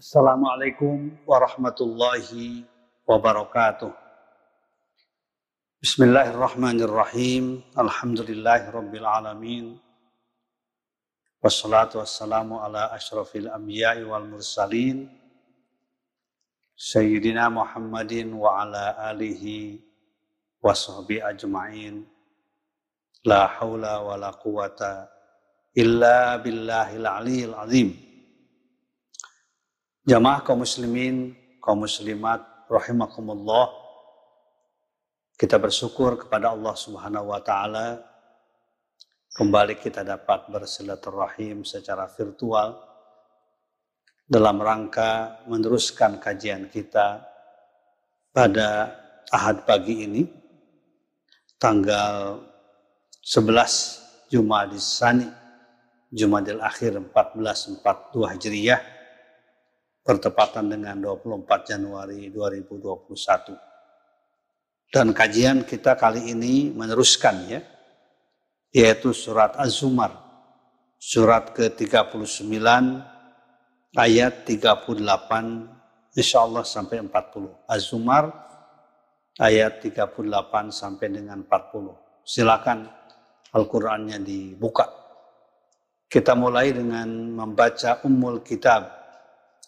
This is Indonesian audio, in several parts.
Assalamualaikum warahmatullahi wabarakatuh. Bismillahirrahmanirrahim. Alhamdulillahirabbil alamin. Wassalatu wassalamu ala asyrafil anbiya'i wal mursalin. Sayyidina Muhammadin wa ala alihi wa sahbihi ajma'in. La haula wa la quwata illa billahil aliyil azim. Jamaah kaum muslimin, kaum muslimat, rahimakumullah. Kita bersyukur kepada Allah Subhanahu wa taala kembali kita dapat bersilaturahim secara virtual dalam rangka meneruskan kajian kita pada Ahad pagi ini tanggal 11 Jumadil Sani Jumadil Akhir 1442 Hijriyah bertepatan dengan 24 Januari 2021. Dan kajian kita kali ini meneruskan ya, yaitu surat Az-Zumar, surat ke-39 ayat 38 insya Allah sampai 40. Az-Zumar ayat 38 sampai dengan 40. Silakan Al-Qur'annya dibuka. Kita mulai dengan membaca Ummul Kitab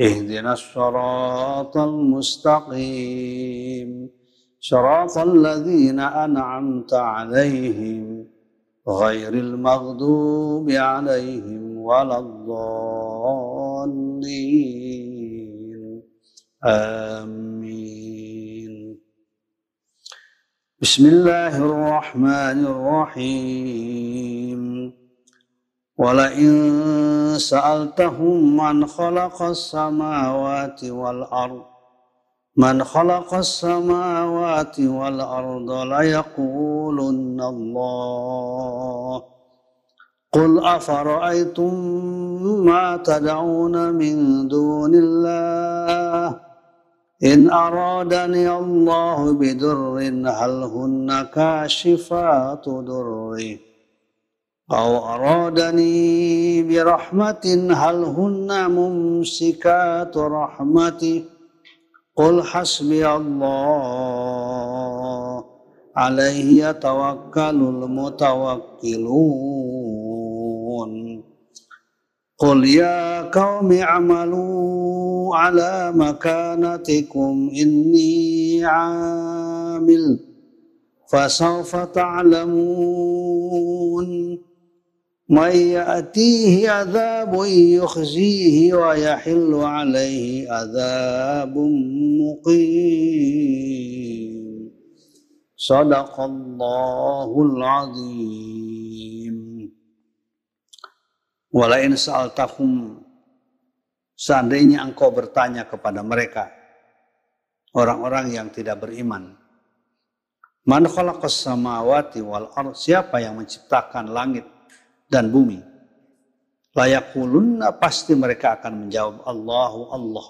اهدنا الصراط المستقيم. صراط الذين أنعمت عليهم غير المغضوب عليهم ولا الضالين. آمين. بسم الله الرحمن الرحيم. ولئن سألتهم من خلق السماوات والأرض من خلق السماوات والأرض ليقولن الله. قل أفرأيتم ما تدعون من دون الله؟ إن أرادني الله بدر هل هن كاشفات دره أو أرادني برحمة هل هن ممسكات رحمتي قل حسبي الله عليه يتوكل المتوكلون قل يا قوم اعملوا على مكانتكم إني عامل فسوف تعلمون من يأتيه عذاب يخزيه ويحل عليه عذاب مقيم صدق الله العظيم Walain sa'altahum seandainya engkau bertanya kepada mereka orang-orang yang tidak beriman Man khalaqas samawati wal ard siapa yang menciptakan langit Dan bumi. Layakulunna pasti mereka akan menjawab Allahu Allah.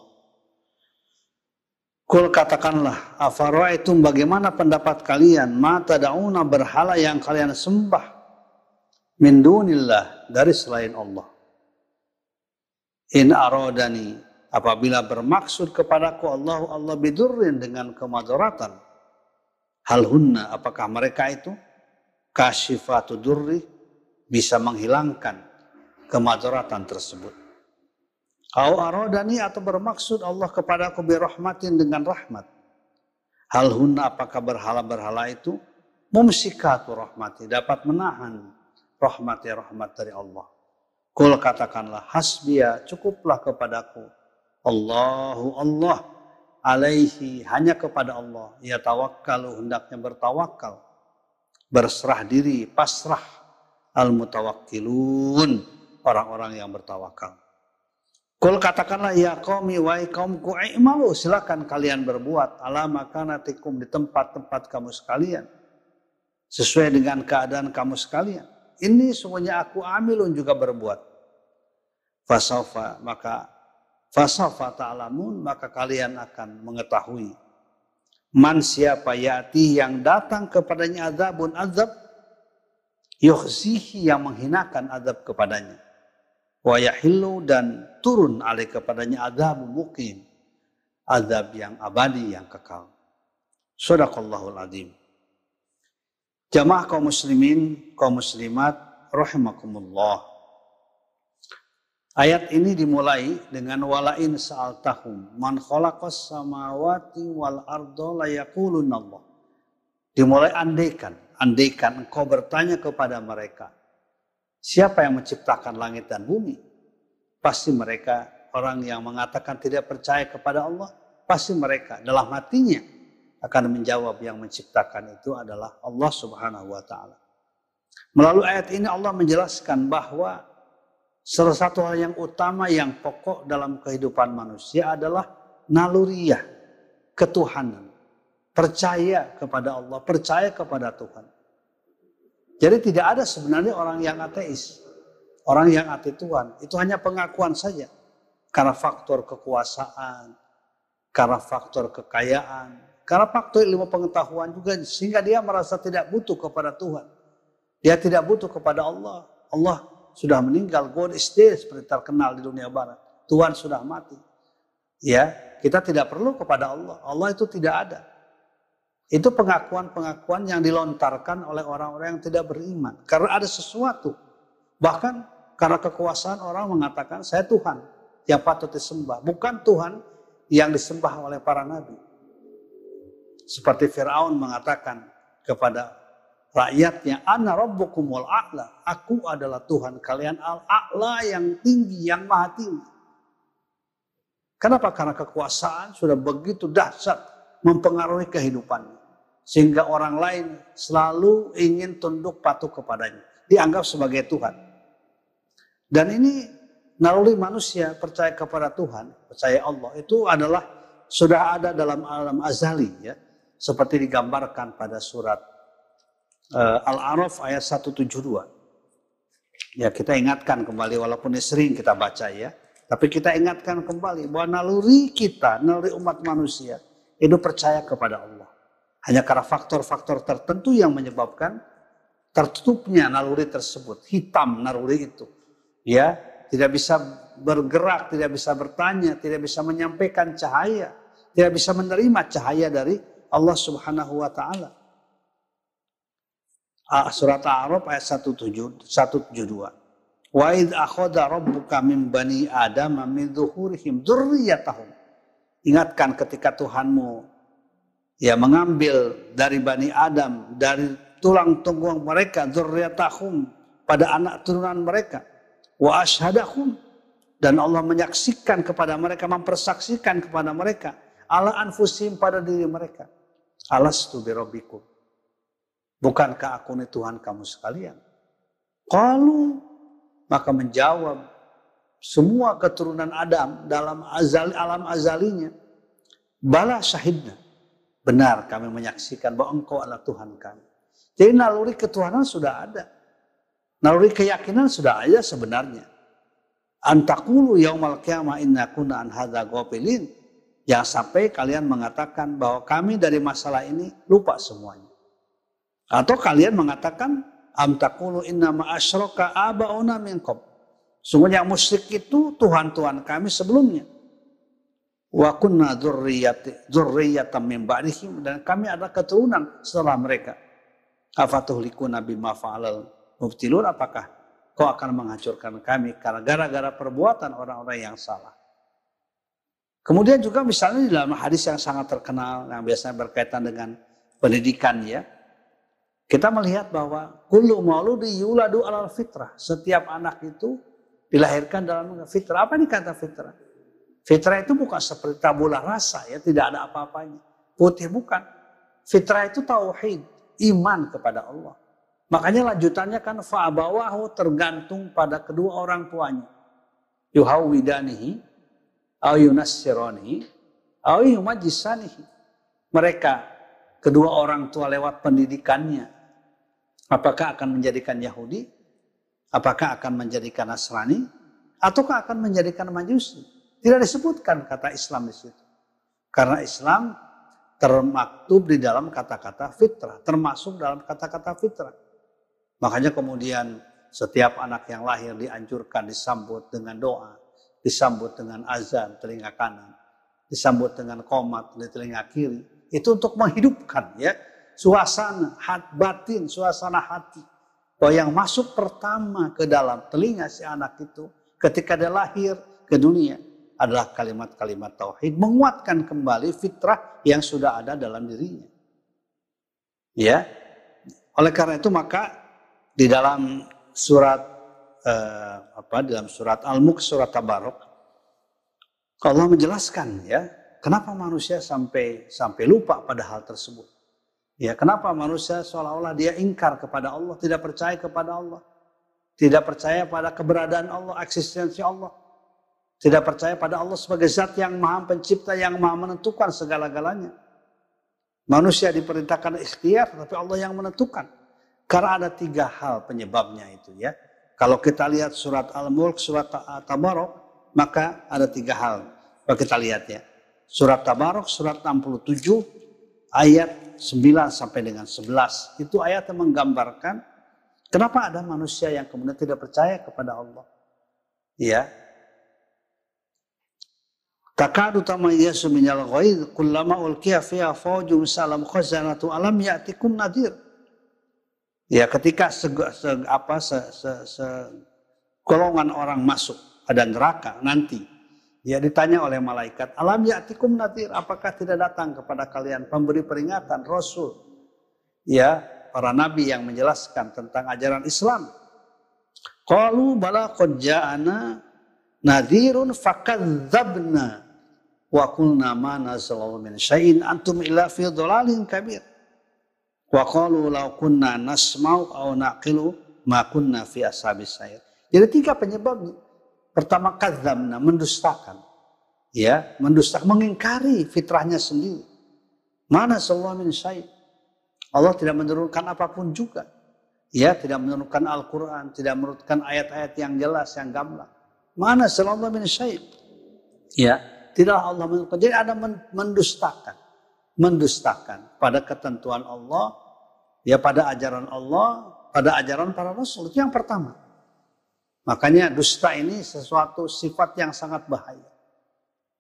Kul katakanlah, itu bagaimana pendapat kalian? Mata dauna berhala yang kalian sembah. Min dunillah, dari selain Allah. In arodani, apabila bermaksud kepadaku Allah, Allah bidurrin dengan kemadaratan. Hal hunna, apakah mereka itu? Kashifatu durri, bisa menghilangkan kemadaratan tersebut. Au arodani atau bermaksud Allah kepada aku birahmatin dengan rahmat. Hal hunna apakah berhala-berhala itu mumsikatu rahmati dapat menahan rahmati rahmat dari Allah. Kul katakanlah hasbiya cukuplah kepadaku. Allahu Allah alaihi hanya kepada Allah. Ya tawakkalu hendaknya bertawakal. Berserah diri, pasrah al-mutawakkilun, orang-orang yang bertawakal. Kul katakanlah ya qaumi wa qaumku i'malu silakan kalian berbuat ala makanatikum di tempat-tempat kamu sekalian sesuai dengan keadaan kamu sekalian. Ini semuanya aku amilun juga berbuat. Fasofa maka fasofa ta'lamun maka kalian akan mengetahui man siapa yati yang datang kepadanya azabun azab yukhzihi yang menghinakan azab kepadanya. Wa yahillu dan turun alih kepadanya azab mukim azab yang abadi yang kekal. Sadaqallahul azim. Jamaah kaum muslimin kaum muslimat rahimakumullah. Ayat ini dimulai dengan walain sa'al tahum. Man khalaqas samawati wal ardo layakulun Allah. Dimulai andaikan, andaikan engkau bertanya kepada mereka, Siapa yang menciptakan langit dan bumi? Pasti mereka orang yang mengatakan tidak percaya kepada Allah, pasti mereka dalam hatinya akan menjawab yang menciptakan itu adalah Allah Subhanahu wa taala. Melalui ayat ini Allah menjelaskan bahwa salah satu hal yang utama yang pokok dalam kehidupan manusia adalah naluriah ketuhanan. Percaya kepada Allah, percaya kepada Tuhan. Jadi tidak ada sebenarnya orang yang ateis. Orang yang anti Tuhan. Itu hanya pengakuan saja. Karena faktor kekuasaan. Karena faktor kekayaan. Karena faktor ilmu pengetahuan juga. Sehingga dia merasa tidak butuh kepada Tuhan. Dia tidak butuh kepada Allah. Allah sudah meninggal. God is dead seperti terkenal di dunia barat. Tuhan sudah mati. Ya, kita tidak perlu kepada Allah. Allah itu tidak ada. Itu pengakuan-pengakuan yang dilontarkan oleh orang-orang yang tidak beriman. Karena ada sesuatu. Bahkan karena kekuasaan orang mengatakan saya Tuhan yang patut disembah. Bukan Tuhan yang disembah oleh para nabi. Seperti Fir'aun mengatakan kepada rakyatnya, Ana rabbukumul a'la. Aku adalah Tuhan kalian al-a'la yang tinggi, yang maha tinggi. Kenapa? Karena kekuasaan sudah begitu dahsyat mempengaruhi kehidupannya. Sehingga orang lain selalu ingin tunduk patuh kepadanya. Dianggap sebagai Tuhan. Dan ini naluri manusia percaya kepada Tuhan, percaya Allah. Itu adalah sudah ada dalam alam azali ya. Seperti digambarkan pada surat uh, Al-A'raf ayat 172. Ya kita ingatkan kembali walaupun ini sering kita baca ya. Tapi kita ingatkan kembali bahwa naluri kita, naluri umat manusia itu percaya kepada Allah. Hanya karena faktor-faktor tertentu yang menyebabkan tertutupnya naluri tersebut, hitam naluri itu. Ya, tidak bisa bergerak, tidak bisa bertanya, tidak bisa menyampaikan cahaya, tidak bisa menerima cahaya dari Allah Subhanahu wa taala. Ah, surat Al-A'raf ayat 172. Wa id akhadha rabbuka min bani Adam min dhuhurihim dzurriyyatahum. Ingatkan ketika Tuhanmu ya mengambil dari Bani Adam, dari tulang tunggung mereka, dzurriyyatahum pada anak turunan mereka. Wa ashadahum dan Allah menyaksikan kepada mereka, mempersaksikan kepada mereka ala anfusim pada diri mereka. Alastu birabbikum. Bukankah aku ini Tuhan kamu sekalian? Kalau maka menjawab semua keturunan Adam dalam azali, alam azalinya. Bala syahidna Benar kami menyaksikan bahwa engkau adalah Tuhan kami. Jadi naluri ketuhanan sudah ada. Naluri keyakinan sudah ada sebenarnya. Antakulu yaumal qiyamah inna kuna an ghafilin. Yang sampai kalian mengatakan bahwa kami dari masalah ini lupa semuanya. Atau kalian mengatakan am takulu inna ma asyraka abauna minkum. Sungguhnya musyrik itu Tuhan-Tuhan kami sebelumnya. Wa kunna dzurriyyatan min ba'dihim dan kami adalah keturunan setelah mereka. Afatuhliku nabi mafa'alal mubtilun apakah kau akan menghancurkan kami karena gara-gara perbuatan orang-orang yang salah. Kemudian juga misalnya di dalam hadis yang sangat terkenal yang biasanya berkaitan dengan pendidikan ya. Kita melihat bahwa kullu mauludi yuladu alal fitrah. Setiap anak itu dilahirkan dalam fitrah. Apa ini kata fitrah? Fitrah itu bukan seperti tabula rasa ya, tidak ada apa-apanya. Putih bukan. Fitrah itu tauhid, iman kepada Allah. Makanya lanjutannya kan fa'abawahu tergantung pada kedua orang tuanya. yuhawidanihi au yumajisanihi. Mereka kedua orang tua lewat pendidikannya apakah akan menjadikan Yahudi, apakah akan menjadikan Nasrani, ataukah akan menjadikan Majusi. Tidak disebutkan kata Islam di situ. Karena Islam termaktub di dalam kata-kata fitrah, termasuk dalam kata-kata fitrah. Makanya kemudian setiap anak yang lahir dianjurkan disambut dengan doa, disambut dengan azan telinga kanan, disambut dengan komat di telinga kiri. Itu untuk menghidupkan ya suasana hat batin, suasana hati. Bahwa yang masuk pertama ke dalam telinga si anak itu ketika dia lahir ke dunia adalah kalimat-kalimat tauhid menguatkan kembali fitrah yang sudah ada dalam dirinya. Ya. Oleh karena itu maka di dalam surat eh, apa dalam surat Al-Mulk surat Tabarok Allah menjelaskan ya kenapa manusia sampai sampai lupa pada hal tersebut. Ya, kenapa manusia seolah-olah dia ingkar kepada Allah, tidak percaya kepada Allah. Tidak percaya pada keberadaan Allah, eksistensi Allah. Tidak percaya pada Allah sebagai zat yang maha pencipta, yang maha menentukan segala-galanya. Manusia diperintahkan ikhtiar, tapi Allah yang menentukan. Karena ada tiga hal penyebabnya itu ya. Kalau kita lihat surat Al-Mulk, surat Tabarok, maka ada tiga hal. Kalau kita lihat ya. Surat Tabarok, surat 67, ayat 9 sampai dengan 11. Itu ayat yang menggambarkan kenapa ada manusia yang kemudian tidak percaya kepada Allah. Ya, Takadu tamayyasu minal ghaid kullama ulqiya fiha fawjum salam khazanatu alam ya'tikum nadir. Ya ketika se, se, apa se, se, se, golongan orang masuk ada neraka nanti ya ditanya oleh malaikat alam ya'tikum nadir? Apakah tidak datang kepada kalian pemberi peringatan rasul? Ya para nabi yang menjelaskan tentang ajaran Islam. Qalu bala qad ja'ana nadhirun fakadzabna wa qulna ma nazalallahu min syai'in antum illa fi dhalalin kabir. Wa qalu law kunna nasma'u aw naqilu ma kunna fi ashabis sayr jadi tiga penyebabnya pertama kadzamna mendustakan. Ya mendustakan mengingkari fitrahnya sendiri. Mana sallallahu min syai' Allah tidak menurunkan apa pun juga. Ya tidak menurunkan Al-Qur'an tidak menurunkan ayat-ayat yang jelas yang gamblang. Mana sallallahu min syai' ya tidak Allah menentukan. Jadi ada mendustakan. Mendustakan pada ketentuan Allah, ya pada ajaran Allah, pada ajaran para rasul. Itu yang pertama. Makanya dusta ini sesuatu sifat yang sangat bahaya.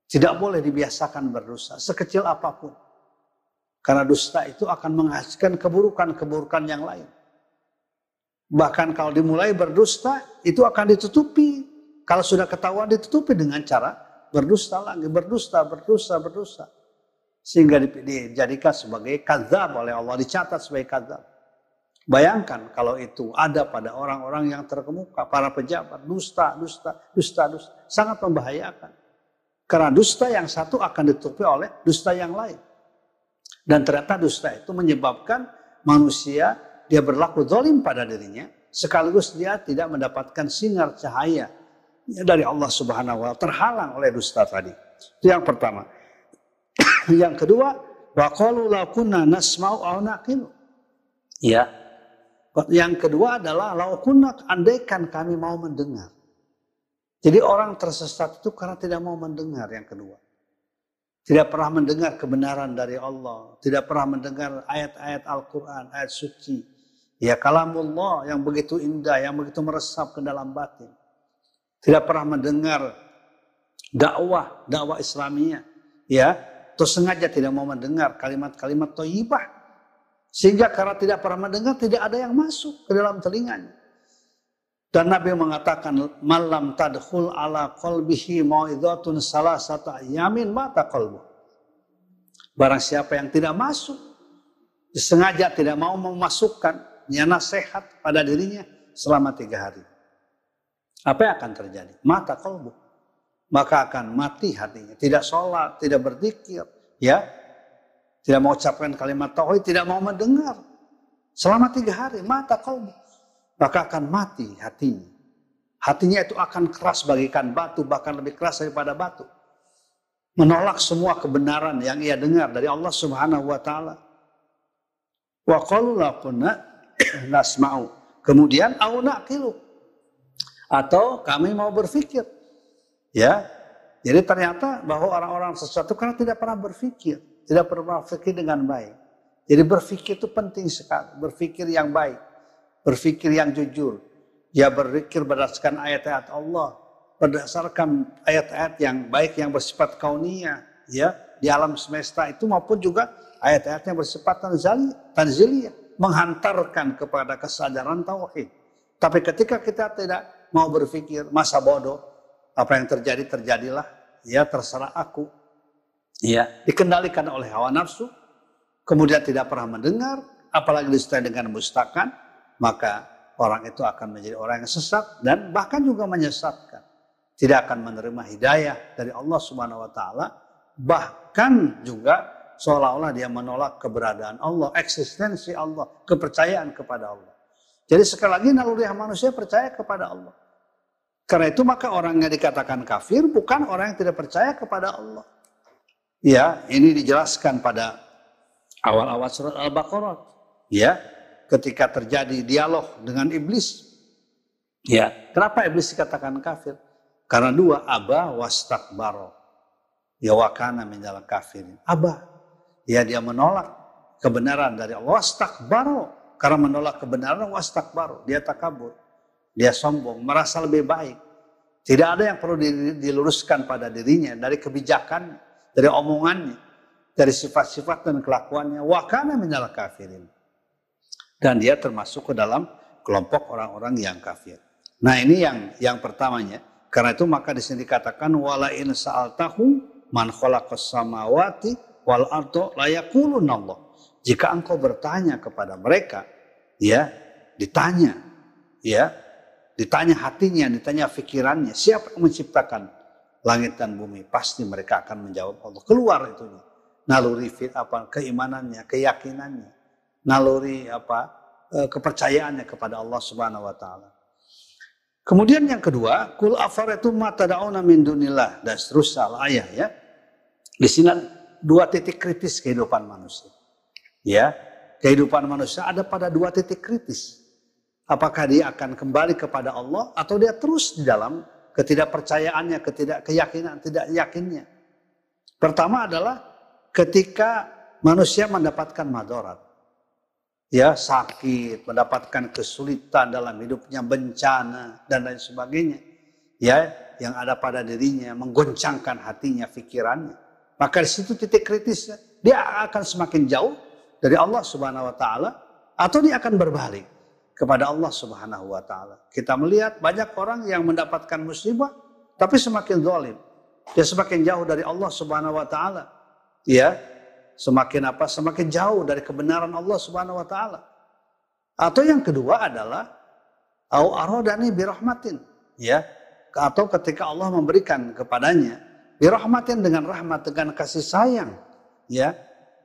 Tidak boleh dibiasakan berdosa, sekecil apa pun. Karena dusta itu akan menghasilkan keburukan-keburukan yang lain. Bahkan kalau dimulai berdusta, itu akan ditutupi. Kalau sudah ketahuan ditutupi dengan cara berdusta lagi, berdusta, berdusta, berdusta. Sehingga dijadikan sebagai kazab oleh Allah, dicatat sebagai kazab. Bayangkan kalau itu ada pada orang-orang yang terkemuka, para pejabat, dusta, dusta, dusta, dusta. Sangat membahayakan. Karena dusta yang satu akan ditutupi oleh dusta yang lain. Dan ternyata dusta itu menyebabkan manusia dia berlaku zalim pada dirinya, sekaligus dia tidak mendapatkan sinar cahaya dari Allah Subhanahu wa taala terhalang oleh dusta tadi. Itu yang pertama. yang kedua, wa qalu la kunna nasma'u aw naqilu. Ya. Yang kedua adalah lau kunna andaikan kami mau mendengar. Jadi orang tersesat itu karena tidak mau mendengar yang kedua. Tidak pernah mendengar kebenaran dari Allah. Tidak pernah mendengar ayat-ayat Al-Quran, ayat suci. Ya kalamullah yang begitu indah, yang begitu meresap ke dalam batin tidak pernah mendengar dakwah, dakwah Islamiyah, ya, atau sengaja tidak mau mendengar kalimat-kalimat toyibah, sehingga karena tidak pernah mendengar tidak ada yang masuk ke dalam telinganya. Dan Nabi mengatakan malam tadkhul ala qalbihi mau'izatun salah satu yamin mata qalbu. Barang siapa yang tidak masuk, sengaja tidak mau memasukkan nasihat pada dirinya selama tiga hari. Apa yang akan terjadi? Mata kalbu. Maka akan mati hatinya. Tidak sholat, tidak berzikir. Ya, tidak mau ucapkan kalimat tauhid, tidak mau mendengar. Selama tiga hari, mata kalbu. Maka akan mati hatinya. Hatinya itu akan keras bagikan batu, bahkan lebih keras daripada batu. Menolak semua kebenaran yang ia dengar dari Allah Subhanahu wa taala. Wa qalu nasma'u. Kemudian au. Atau kami mau berpikir. Ya. Jadi ternyata bahwa orang-orang sesuatu karena tidak pernah berpikir, tidak pernah berpikir dengan baik. Jadi berpikir itu penting sekali, berpikir yang baik, berpikir yang jujur, dia berpikir berdasarkan ayat-ayat Allah, berdasarkan ayat-ayat yang baik yang bersifat kauniyah, ya, di alam semesta itu maupun juga ayat-ayat yang bersifat tanziliyah, menghantarkan kepada kesadaran tauhid. Tapi ketika kita tidak mau berpikir masa bodoh, apa yang terjadi terjadilah, ya terserah aku. Ya, dikendalikan oleh hawa nafsu, kemudian tidak pernah mendengar, apalagi disertai dengan mustakan, maka orang itu akan menjadi orang yang sesat dan bahkan juga menyesatkan. Tidak akan menerima hidayah dari Allah Subhanahu wa taala, bahkan juga seolah-olah dia menolak keberadaan Allah, eksistensi Allah, kepercayaan kepada Allah. Jadi sekali lagi naluri manusia percaya kepada Allah. Karena itu maka orang yang dikatakan kafir bukan orang yang tidak percaya kepada Allah. Ya, ini dijelaskan pada awal-awal surat Al-Baqarah. Ya, ketika terjadi dialog dengan iblis. Ya, kenapa iblis dikatakan kafir? Karena dua, aba wastakbaro. Ya wakana minjala kafir. Aba. Ya dia menolak kebenaran dari Allah. Wastakbaro. Karena menolak kebenaran wastakbaro. Dia takabur. Dia sombong. Merasa lebih baik. Tidak ada yang perlu diluruskan pada dirinya. Dari kebijakan. Dari omongannya. Dari sifat-sifat dan kelakuannya. Wakana minjala kafirin dan dia termasuk ke dalam kelompok orang-orang yang kafir. Nah ini yang yang pertamanya. Karena itu maka di sini dikatakan wala in sa'altahu man khalaqas samawati wal ardo layakulun Allah. Jika engkau bertanya kepada mereka, ya, ditanya, ya, ditanya hatinya, ditanya pikirannya, siapa yang menciptakan langit dan bumi? Pasti mereka akan menjawab Allah. Keluar itu naluri fit apa keimanannya, keyakinannya naluri apa eh, kepercayaannya kepada Allah Subhanahu wa taala. Kemudian yang kedua, kul afaratu ma tad'una min dunillah dan seterusnya ayah ya. Di sini dua titik kritis kehidupan manusia. Ya, kehidupan manusia ada pada dua titik kritis. Apakah dia akan kembali kepada Allah atau dia terus di dalam ketidakpercayaannya, ketidakkeyakinan, tidak yakinnya. Pertama adalah ketika manusia mendapatkan madorat ya sakit, mendapatkan kesulitan dalam hidupnya, bencana dan lain sebagainya. Ya, yang ada pada dirinya menggoncangkan hatinya, pikirannya. Maka di situ titik kritisnya, dia akan semakin jauh dari Allah Subhanahu wa taala atau dia akan berbalik kepada Allah Subhanahu wa taala. Kita melihat banyak orang yang mendapatkan musibah tapi semakin zalim. Dia semakin jauh dari Allah Subhanahu wa taala. Ya, semakin apa? Semakin jauh dari kebenaran Allah Subhanahu wa taala. Atau yang kedua adalah au aradani birahmatin, ya. Atau ketika Allah memberikan kepadanya birahmatin dengan rahmat dengan kasih sayang, ya.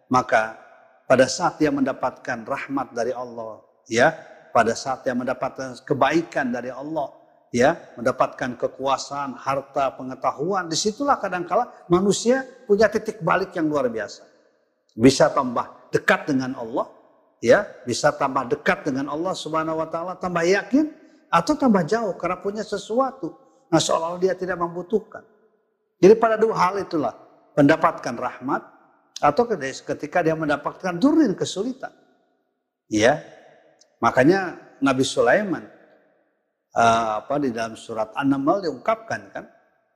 Maka pada saat dia mendapatkan rahmat dari Allah, ya, pada saat dia mendapatkan kebaikan dari Allah, ya, mendapatkan kekuasaan, harta, pengetahuan, di situlah kadangkala manusia punya titik balik yang luar biasa bisa tambah dekat dengan Allah, ya, bisa tambah dekat dengan Allah Subhanahu wa taala, tambah yakin atau tambah jauh karena punya sesuatu. Nah, seolah-olah dia tidak membutuhkan. Jadi pada dua hal itulah mendapatkan rahmat atau ketika dia mendapatkan durin kesulitan. Ya. Makanya Nabi Sulaiman uh, apa di dalam surat An-Naml diungkapkan kan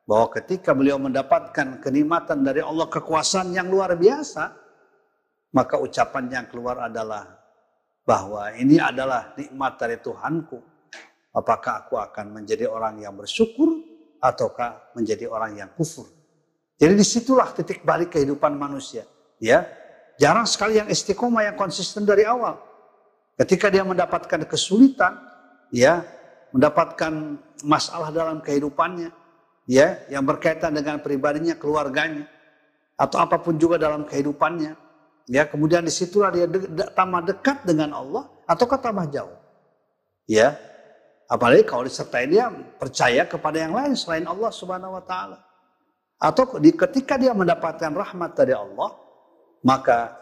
bahwa ketika beliau mendapatkan kenikmatan dari Allah kekuasaan yang luar biasa, maka ucapan yang keluar adalah bahwa ini adalah nikmat dari Tuhanku. Apakah aku akan menjadi orang yang bersyukur ataukah menjadi orang yang kufur? Jadi di situlah titik balik kehidupan manusia. Ya, jarang sekali yang istiqomah yang konsisten dari awal. Ketika dia mendapatkan kesulitan, ya, mendapatkan masalah dalam kehidupannya, ya, yang berkaitan dengan pribadinya, keluarganya, atau apa pun juga dalam kehidupannya, Ya, kemudian di situlah dia de tambah dekat dengan Allah ataukah tambah jauh. Ya, Apalagi kalau disertai dia percaya kepada yang lain selain Allah Subhanahu wa taala. Atau di, ketika dia mendapatkan rahmat dari Allah, maka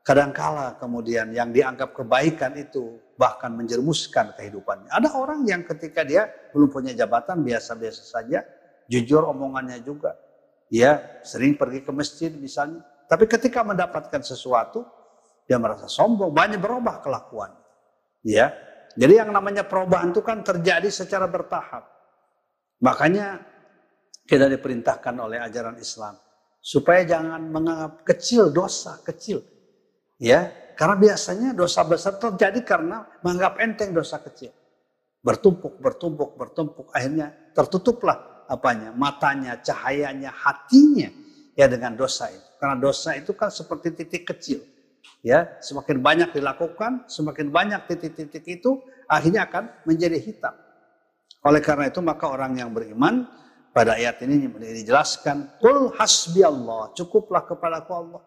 kadangkala kemudian yang dianggap kebaikan itu bahkan menjermuskan kehidupannya. Ada orang yang ketika dia belum punya jabatan biasa-biasa saja, jujur omongannya juga. Ya, sering pergi ke masjid misalnya. Tapi ketika mendapatkan sesuatu, dia merasa sombong, banyak berubah kelakuan. Ya, jadi yang namanya perubahan itu kan terjadi secara bertahap. Makanya kita diperintahkan oleh ajaran Islam supaya jangan menganggap kecil dosa kecil. Ya, karena biasanya dosa besar terjadi karena menganggap enteng dosa kecil. Bertumpuk, bertumpuk, bertumpuk, akhirnya tertutuplah apanya? Matanya, cahayanya, hatinya ya dengan dosa itu. Karena dosa itu kan seperti titik kecil ya semakin banyak dilakukan, semakin banyak titik-titik itu akhirnya akan menjadi hitam. Oleh karena itu maka orang yang beriman pada ayat ini dijelaskan, "Qul hasbi Allah, cukuplah kepadaku Allah."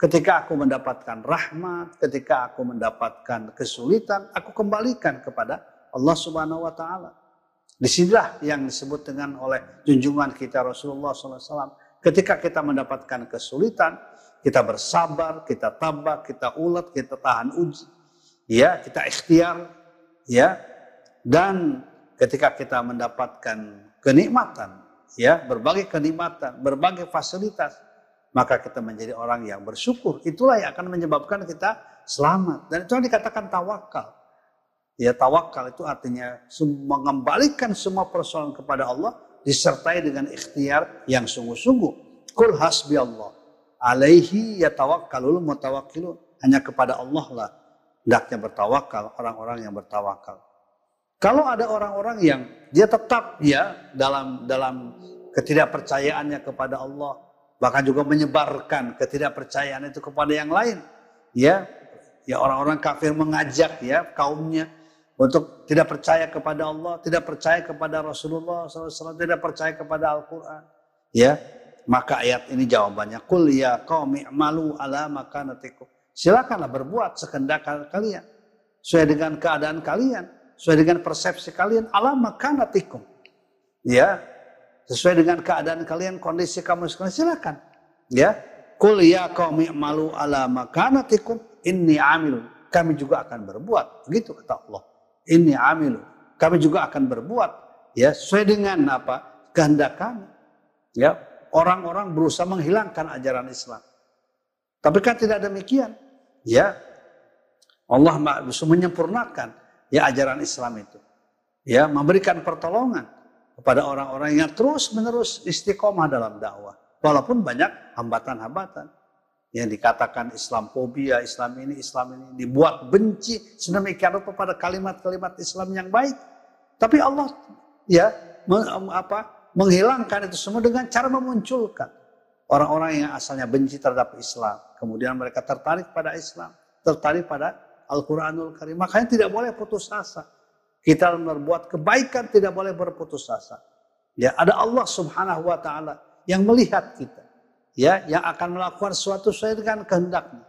Ketika aku mendapatkan rahmat, ketika aku mendapatkan kesulitan, aku kembalikan kepada Allah Subhanahu wa taala. Di sinilah yang disebut dengan oleh junjungan kita Rasulullah SAW. Ketika kita mendapatkan kesulitan, kita bersabar, kita tabah, kita ulat, kita tahan uji. Ya, kita ikhtiar, ya. Dan ketika kita mendapatkan kenikmatan, ya, berbagai kenikmatan, berbagai fasilitas, maka kita menjadi orang yang bersyukur. Itulah yang akan menyebabkan kita selamat. Dan itu yang dikatakan tawakal. Ya, tawakal itu artinya mengembalikan semua persoalan kepada Allah disertai dengan ikhtiar yang sungguh-sungguh. Kul hasbi Allah alaihi yatawakkalul mutawakkilun. Hanya kepada Allah lah hendaknya bertawakal orang-orang yang bertawakal. Kalau ada orang-orang yang dia tetap ya dalam dalam ketidakpercayaannya kepada Allah, bahkan juga menyebarkan ketidakpercayaan itu kepada yang lain, ya, ya orang-orang kafir mengajak ya kaumnya untuk tidak percaya kepada Allah, tidak percaya kepada Rasulullah SAW, tidak percaya kepada Al-Quran, ya, maka ayat ini jawabannya. Kul ya qaumi malu ala makanatikum. Silakanlah berbuat sekendak kalian. Sesuai dengan keadaan kalian. Sesuai dengan persepsi kalian. Ala makanatikum. Ya. Sesuai dengan keadaan kalian, kondisi kamu sekarang silakan. Ya. Kul ya qaumi malu ala makanatikum. Inni amilun. Kami juga akan berbuat. Begitu kata Allah. Inni amilun. Kami juga akan berbuat. Ya. Sesuai dengan apa? Kehendak kami. Ya, orang-orang berusaha menghilangkan ajaran Islam. Tapi kan tidak demikian. Ya, Allah menyempurnakan ya ajaran Islam itu. Ya, memberikan pertolongan kepada orang-orang yang terus-menerus istiqomah dalam dakwah. Walaupun banyak hambatan-hambatan yang dikatakan Islam fobia, Islam ini, Islam ini dibuat benci sedemikian rupa pada kalimat-kalimat Islam yang baik. Tapi Allah ya apa menghilangkan itu semua dengan cara memunculkan orang-orang yang asalnya benci terhadap Islam. Kemudian mereka tertarik pada Islam, tertarik pada Al-Quranul Karim. Makanya tidak boleh putus asa. Kita berbuat kebaikan tidak boleh berputus asa. Ya, ada Allah Subhanahu wa taala yang melihat kita. Ya, yang akan melakukan suatu sesuai dengan kehendaknya.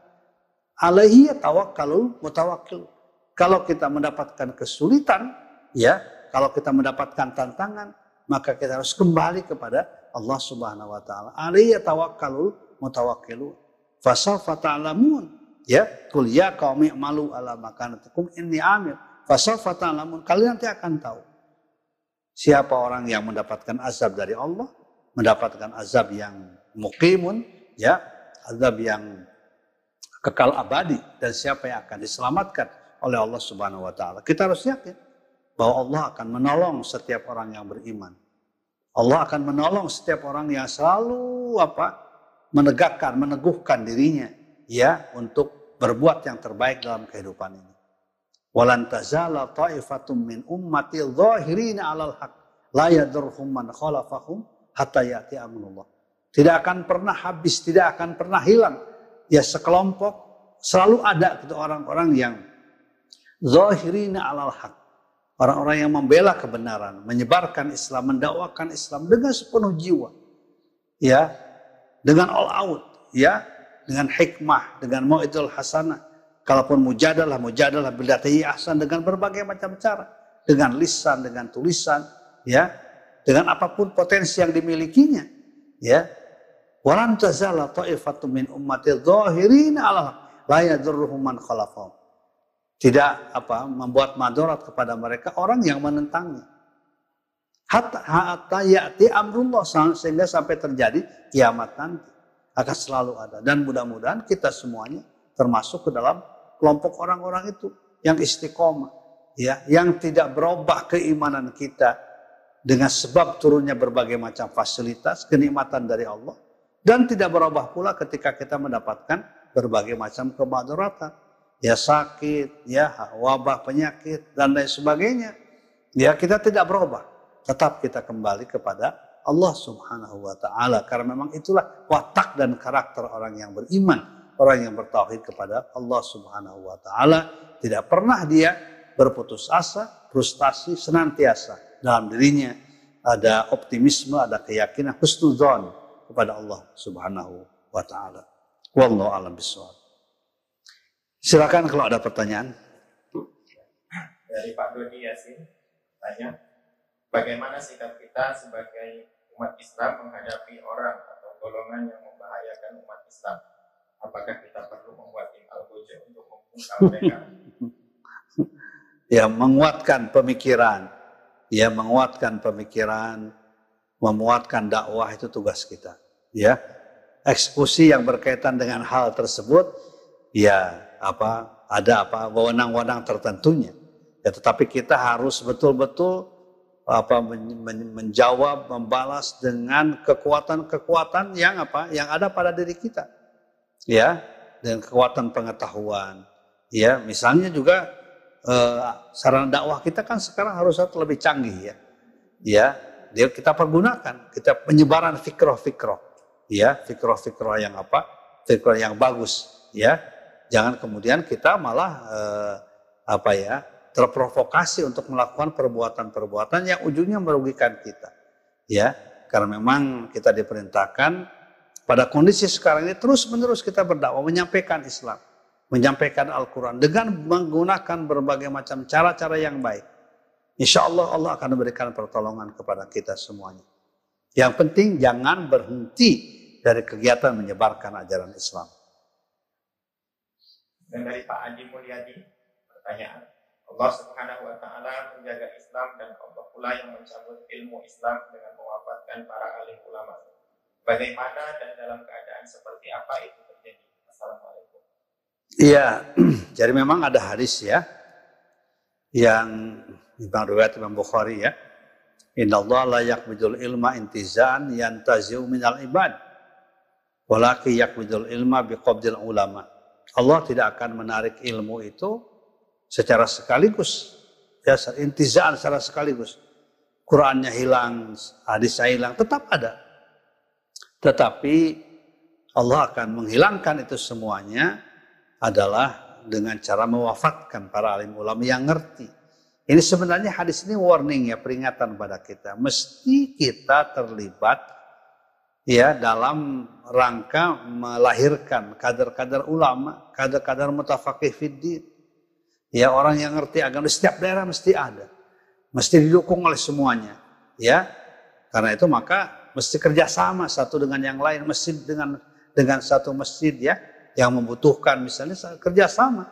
Alaihi tawakkalul mutawakkil. Kalau kita mendapatkan kesulitan, ya, kalau kita mendapatkan tantangan, maka kita harus kembali kepada Allah Subhanahu wa taala. Alayya tawakkalul mutawakkilun. Fasawfa ta'lamun. Ya, kul ya qaumi malu ala makanatikum inni amil. Fasawfa ta'lamun. Kalian nanti akan tahu siapa orang yang mendapatkan azab dari Allah, mendapatkan azab yang mukimun, ya, azab yang kekal abadi dan siapa yang akan diselamatkan oleh Allah Subhanahu wa taala. Kita harus yakin bahwa Allah akan menolong setiap orang yang beriman. Allah akan menolong setiap orang yang selalu apa? menegakkan, meneguhkan dirinya ya untuk berbuat yang terbaik dalam kehidupan ini. Walan tazala ta'ifatum min ummati dhahirina 'alal haq la yadurhum man khalafahum hatta ya'ti amrullah. Tidak akan pernah habis, tidak akan pernah hilang. Ya sekelompok selalu ada gitu orang-orang yang zahirina 'alal haq Orang-orang yang membela kebenaran, menyebarkan Islam, mendakwakan Islam dengan sepenuh jiwa. Ya, dengan all out, ya, dengan hikmah, dengan mau'idul hasanah. Kalaupun mujadalah, mujadalah bidatai ahsan dengan berbagai macam cara. dengan lisan, dengan tulisan, ya, dengan apa pun potensi yang dimilikinya, ya. Walan tazala ta'ifatum min ummati dhahirin 'ala la yadurruhum man khalafahum. Tidak apa membuat madarat kepada mereka orang yang menentangnya. Hatta ya'ti amrullah sehingga sampai terjadi kiamat nanti akan selalu ada. Dan mudah-mudahan kita semuanya termasuk ke dalam kelompok orang-orang itu yang istiqomah ya yang tidak berubah keimanan kita dengan sebab turunnya berbagai macam fasilitas kenikmatan dari Allah dan tidak berubah pula ketika kita mendapatkan berbagai macam kemadaratan ya sakit ya wabah penyakit dan lain sebagainya. Ya kita tidak berubah tetap kita kembali kepada Allah Subhanahu wa taala karena memang itulah watak dan karakter orang yang beriman, orang yang bertauhid kepada Allah Subhanahu wa taala, tidak pernah dia berputus asa, frustasi senantiasa dalam dirinya ada optimisme, ada keyakinan husnuzon kepada Allah Subhanahu wa taala. Wallahu alam bisawab. Silakan kalau ada pertanyaan. Dari Pak Doni Yasin tanya, bagaimana sikap kita sebagai umat Islam menghadapi orang atau golongan yang membahayakan umat Islam? Apakah kita perlu membuat tim al untuk membungkam mereka? ya, menguatkan pemikiran. Ya, menguatkan pemikiran, memuatkan dakwah itu tugas kita. Ya, eksekusi yang berkaitan dengan hal tersebut, ya apa ada apa wewenang-wewenang tertentunya. Ya, tetapi kita harus betul-betul apa menjawab, membalas dengan kekuatan-kekuatan yang apa? Yang ada pada diri kita. Ya, dan kekuatan pengetahuan. Ya, misalnya juga eh, sarana dakwah kita kan sekarang harus lebih canggih ya. Ya, dia kita pergunakan, kita penyebaran fikroh-fikroh. Ya, fikroh-fikroh yang apa? Fikroh yang bagus, ya. Jangan kemudian kita malah eh, apa ya? Terprovokasi untuk melakukan perbuatan-perbuatan yang ujungnya merugikan kita. Ya, karena memang kita diperintahkan pada kondisi sekarang ini terus-menerus kita berdakwah menyampaikan Islam, menyampaikan Al-Qur'an dengan menggunakan berbagai macam cara-cara yang baik. Insya Allah Allah akan memberikan pertolongan kepada kita semuanya. Yang penting jangan berhenti dari kegiatan menyebarkan ajaran Islam. Dan dari Pak Adi Mulyadi, pertanyaan. Allah Subhanahu wa taala menjaga Islam dan Allah pula yang mencabut ilmu Islam dengan mewafatkan para alim ulama. Bagaimana dan dalam keadaan seperti apa itu terjadi? Assalamualaikum. Iya, jadi memang ada hadis ya yang Imam riwayat Imam Bukhari ya. Inna Allah la yakbidul ilma intizan yantaziu minal ibad. Walaki yakbidul ilma biqabdil ulama. Allah tidak akan menarik ilmu itu secara sekaligus. Ya intizaan secara sekaligus. Qurannya hilang hadisnya hilang tetap ada. Tetapi Allah akan menghilangkan itu semuanya adalah dengan cara mewafatkan para alim ulama yang ngerti. Ini sebenarnya hadis ini warning ya peringatan pada kita. Mesti kita terlibat ya dalam rangka melahirkan kader-kader ulama, kader-kader mutafakih fiddin Ya orang yang ngerti agama setiap daerah mesti ada. Mesti didukung oleh semuanya. Ya. Karena itu maka mesti kerjasama satu dengan yang lain. Masjid dengan dengan satu masjid ya. Yang membutuhkan misalnya kerjasama.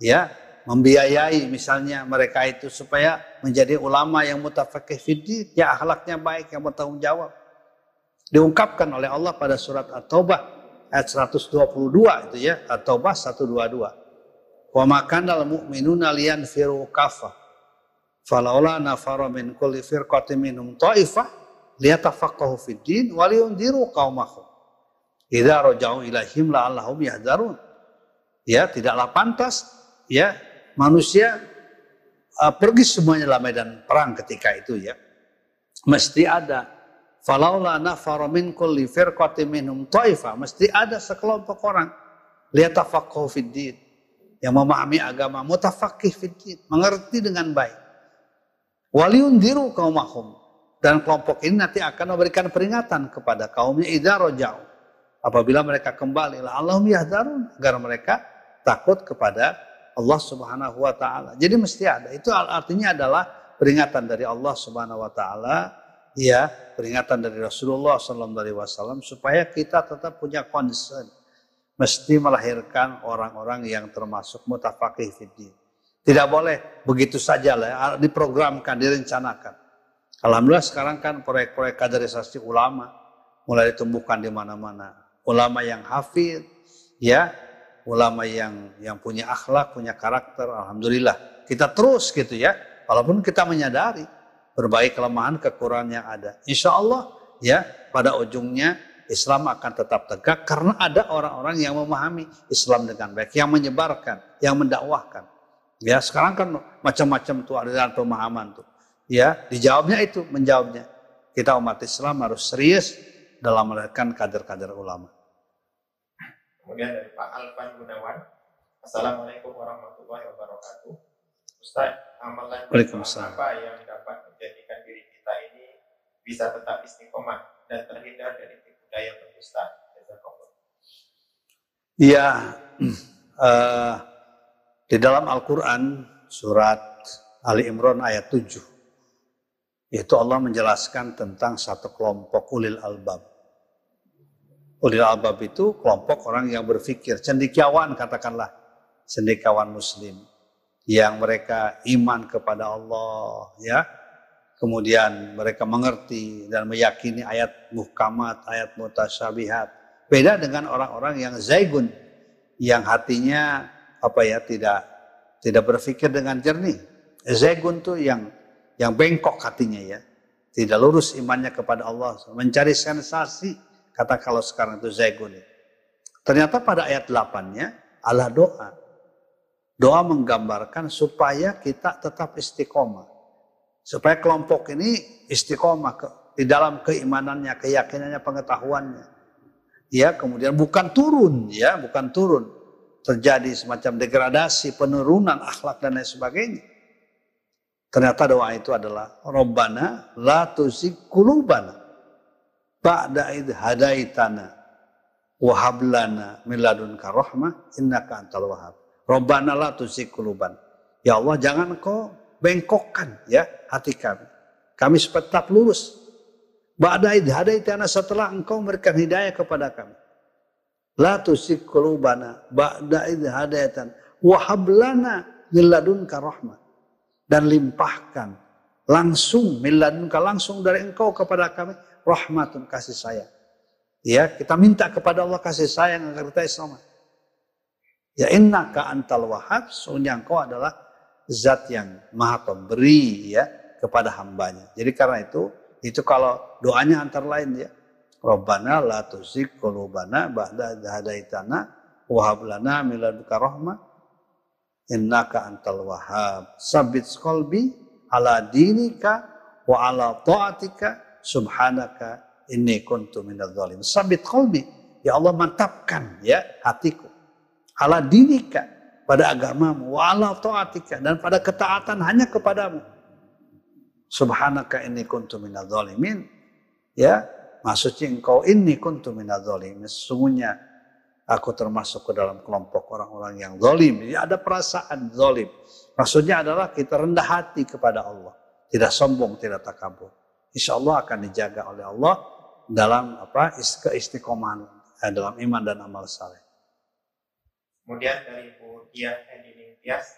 Ya. Membiayai misalnya mereka itu supaya menjadi ulama yang mutafakih fiddi. Ya akhlaknya baik yang bertanggung jawab. Diungkapkan oleh Allah pada surat At-Taubah ayat 122 itu ya. At-Taubah 122. Wa makanal mu'minuna liyanfiru kafa. Falaula nafara min kulli firqatin minhum ta'ifah liyatafaqahu fid din wa liyundiru qaumahum. Idza raja'u ilaihim la'allahum yahdharun. Ya, tidaklah pantas ya manusia uh, pergi semuanya dalam medan perang ketika itu ya. Mesti ada falaula nafara min kulli firqatin minhum ta'ifah, mesti ada sekelompok orang liyatafaqahu fid din yang memahami agama, mutafakih fiddin, mengerti dengan baik. Waliun diru kaumahum. Dan kelompok ini nanti akan memberikan peringatan kepada kaumnya idza rojau. Apabila mereka kembali, Allahum yahdarun. Agar mereka takut kepada Allah subhanahu wa ta'ala. Jadi mesti ada. Itu artinya adalah peringatan dari Allah Subhanahu wa taala, ya, peringatan dari Rasulullah wasallam supaya kita tetap punya concern mesti melahirkan orang-orang yang termasuk mutafakih fiddin. Tidak boleh begitu saja lah, diprogramkan, direncanakan. Alhamdulillah sekarang kan proyek-proyek kaderisasi ulama mulai ditumbuhkan di mana-mana. Ulama yang hafid, ya, ulama yang yang punya akhlak, punya karakter, alhamdulillah. Kita terus gitu ya, walaupun kita menyadari berbagai kelemahan, kekurangan yang ada. Insya Allah ya pada ujungnya Islam akan tetap tegak karena ada orang-orang yang memahami Islam dengan baik, yang menyebarkan, yang mendakwahkan. Ya, sekarang kan macam-macam tuh aliran pemahaman tuh. Ya, dijawabnya itu, menjawabnya. Kita umat Islam harus serius dalam melahirkan kader-kader ulama. Kemudian dari Pak Alvan Gunawan. Assalamualaikum warahmatullahi wabarakatuh. Ustaz, amalan apa yang dapat menjadikan diri kita ini bisa tetap istiqomah dan terhindar dari pendusta? Iya, uh, di dalam Al-Quran surat Ali Imran ayat 7 itu Allah menjelaskan tentang satu kelompok ulil albab. Ulil albab itu kelompok orang yang berpikir, cendikiawan katakanlah, cendikiawan muslim yang mereka iman kepada Allah ya. Kemudian mereka mengerti dan meyakini ayat muhkamat, ayat mutasyabihat. Beda dengan orang-orang yang zaigun yang hatinya apa ya tidak tidak berpikir dengan jernih. Zegun tuh yang yang bengkok hatinya ya. Tidak lurus imannya kepada Allah. Mencari sensasi. Kata kalau sekarang itu zegun. Ternyata pada ayat 8-nya Allah doa. Doa menggambarkan supaya kita tetap istiqomah. Supaya kelompok ini istiqomah ke, di dalam keimanannya, keyakinannya, pengetahuannya. Ya, kemudian bukan turun ya, bukan turun terjadi semacam degradasi, penurunan akhlak dan lain sebagainya. Ternyata doa itu adalah Rabbana la tuzigh qulubana ba'da id hadaitana wa hab lana min ladunka rahmah innaka antal wahhab. Rabbana la tuzigh qulubana. Ya Allah, jangan kau bengkokkan ya hati kami. Kami tetap lurus. Ba'da id hadaitana setelah engkau memberikan hidayah kepada kami. La tusik qulubana ba'da hadayatan wa hablana min ladunka rahmah. Dan limpahkan langsung min ladunka langsung dari engkau kepada kami rahmatun kasih sayang. Ya, kita minta kepada Allah kasih sayang agar kita sama. Ya innaka antal wahab, sungguhnya engkau adalah zat yang maha pemberi ya kepada hambanya. Jadi karena itu, itu kalau doanya antara lain ya. Rabbana la tuzigh qulubana ba'da hadaitana wa hab lana innaka antal wahhab. Sabit qalbi ala dinika wa ala ta'atika subhanaka inni kuntu minadz zalim. Sabit qalbi. Ya Allah mantapkan ya hatiku. Ala dinika pada agamamu wa ala ta'atika dan pada ketaatan hanya kepadamu. Subhanaka inni kuntu minadz zalimin. Ya, Maksudnya engkau ini kuntu minadzolim. Sesungguhnya aku termasuk ke dalam kelompok orang-orang yang zolim. Jadi ada perasaan zolim. Maksudnya adalah kita rendah hati kepada Allah. Tidak sombong, tidak takabur. Insya Allah akan dijaga oleh Allah dalam apa keistiqomahan eh, dalam iman dan amal saleh. Kemudian dari Dian Endini Tias,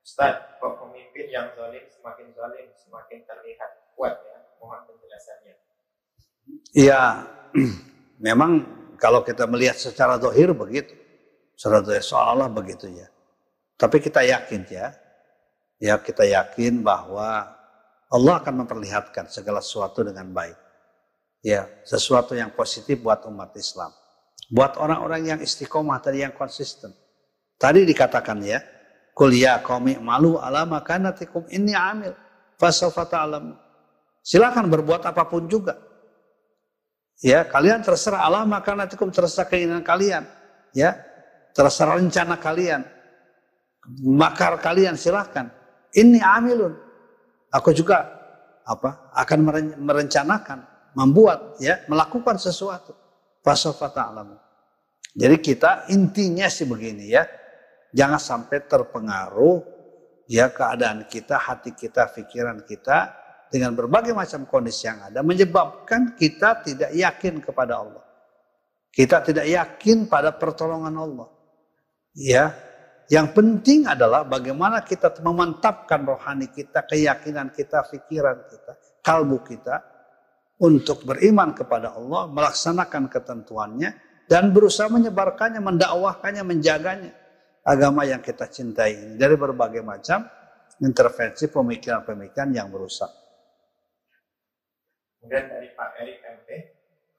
Ustaz, kok pemimpin yang zalim semakin zalim, semakin terlihat kuat ya? Mohon penjelasannya. Ya, memang kalau kita melihat secara dohir begitu. Secara dohir seolah begitu ya. Tapi kita yakin ya, ya kita yakin bahwa Allah akan memperlihatkan segala sesuatu dengan baik. Ya, sesuatu yang positif buat umat Islam. Buat orang-orang yang istiqomah tadi yang konsisten. Tadi dikatakan ya, kuliah kami malu ala makanatikum ini amil. Fasofata alam. Silakan berbuat apa pun juga. Ya, kalian terserah Allah maka nanti terserah keinginan kalian. Ya, terserah rencana kalian. Makar kalian silahkan. Ini amilun. Aku juga apa akan merencanakan, membuat, ya, melakukan sesuatu. Fasofata alamu. Jadi kita intinya sih begini ya, jangan sampai terpengaruh ya keadaan kita, hati kita, pikiran kita dengan berbagai macam kondisi yang ada menyebabkan kita tidak yakin kepada Allah. Kita tidak yakin pada pertolongan Allah. Ya, yang penting adalah bagaimana kita memantapkan rohani kita, keyakinan kita, pikiran kita, kalbu kita untuk beriman kepada Allah, melaksanakan ketentuannya dan berusaha menyebarkannya, mendakwahkannya, menjaganya agama yang kita cintai ini dari berbagai macam intervensi pemikiran-pemikiran yang merusak. Kemudian dari Pak Erik MT,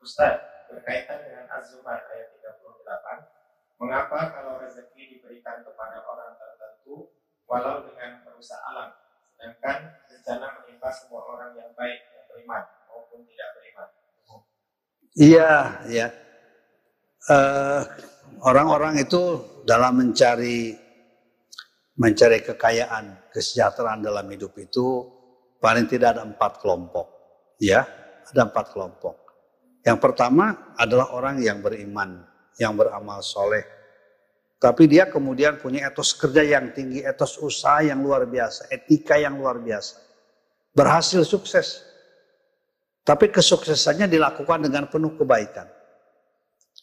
Ustaz, berkaitan dengan Az-Zumar ayat 38, mengapa kalau rezeki diberikan kepada orang tertentu, walau dengan merusak alam, sedangkan bencana menimpa semua orang yang baik, yang beriman, maupun tidak beriman? Iya, iya. Uh, orang-orang itu dalam mencari mencari kekayaan, kesejahteraan dalam hidup itu paling tidak ada empat kelompok. Ya, ada empat kelompok. Yang pertama adalah orang yang beriman, yang beramal soleh. Tapi dia kemudian punya etos kerja yang tinggi, etos usaha yang luar biasa, etika yang luar biasa. Berhasil sukses. Tapi kesuksesannya dilakukan dengan penuh kebaikan.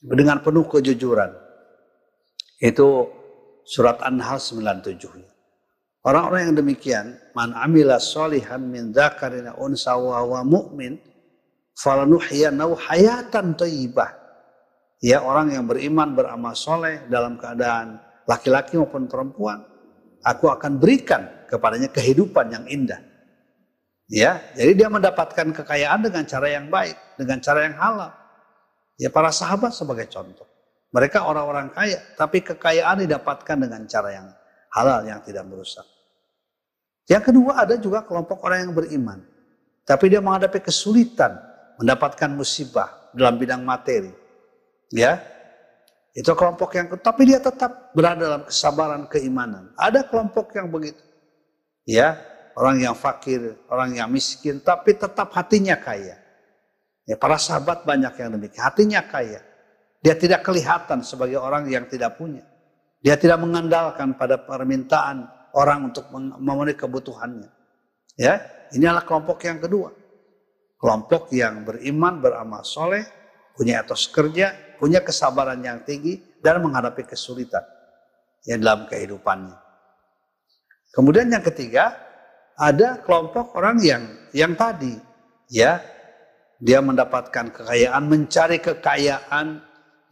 Dengan penuh kejujuran itu surat An-Nahl 97. Orang-orang yang demikian, man amila solihan min dzakarina unsa wa wa mu'min falanuhyanahu hayatan thayyibah. Ya, orang yang beriman beramal soleh dalam keadaan laki-laki maupun perempuan, aku akan berikan kepadanya kehidupan yang indah. Ya, jadi dia mendapatkan kekayaan dengan cara yang baik, dengan cara yang halal. Ya, para sahabat sebagai contoh. Mereka orang-orang kaya, tapi kekayaan didapatkan dengan cara yang halal yang tidak merusak. Yang kedua ada juga kelompok orang yang beriman. Tapi dia menghadapi kesulitan, mendapatkan musibah dalam bidang materi. Ya, itu kelompok yang tapi dia tetap berada dalam kesabaran keimanan. Ada kelompok yang begitu. Ya, orang yang fakir, orang yang miskin, tapi tetap hatinya kaya. Ya, para sahabat banyak yang demikian, hatinya kaya. Dia tidak kelihatan sebagai orang yang tidak punya. Dia tidak mengandalkan pada permintaan orang untuk memenuhi kebutuhannya. Ya, ini adalah kelompok yang kedua. Kelompok yang beriman, beramal soleh, punya etos kerja, punya kesabaran yang tinggi, dan menghadapi kesulitan yang dalam kehidupannya. Kemudian yang ketiga, ada kelompok orang yang yang tadi, ya, dia mendapatkan kekayaan, mencari kekayaan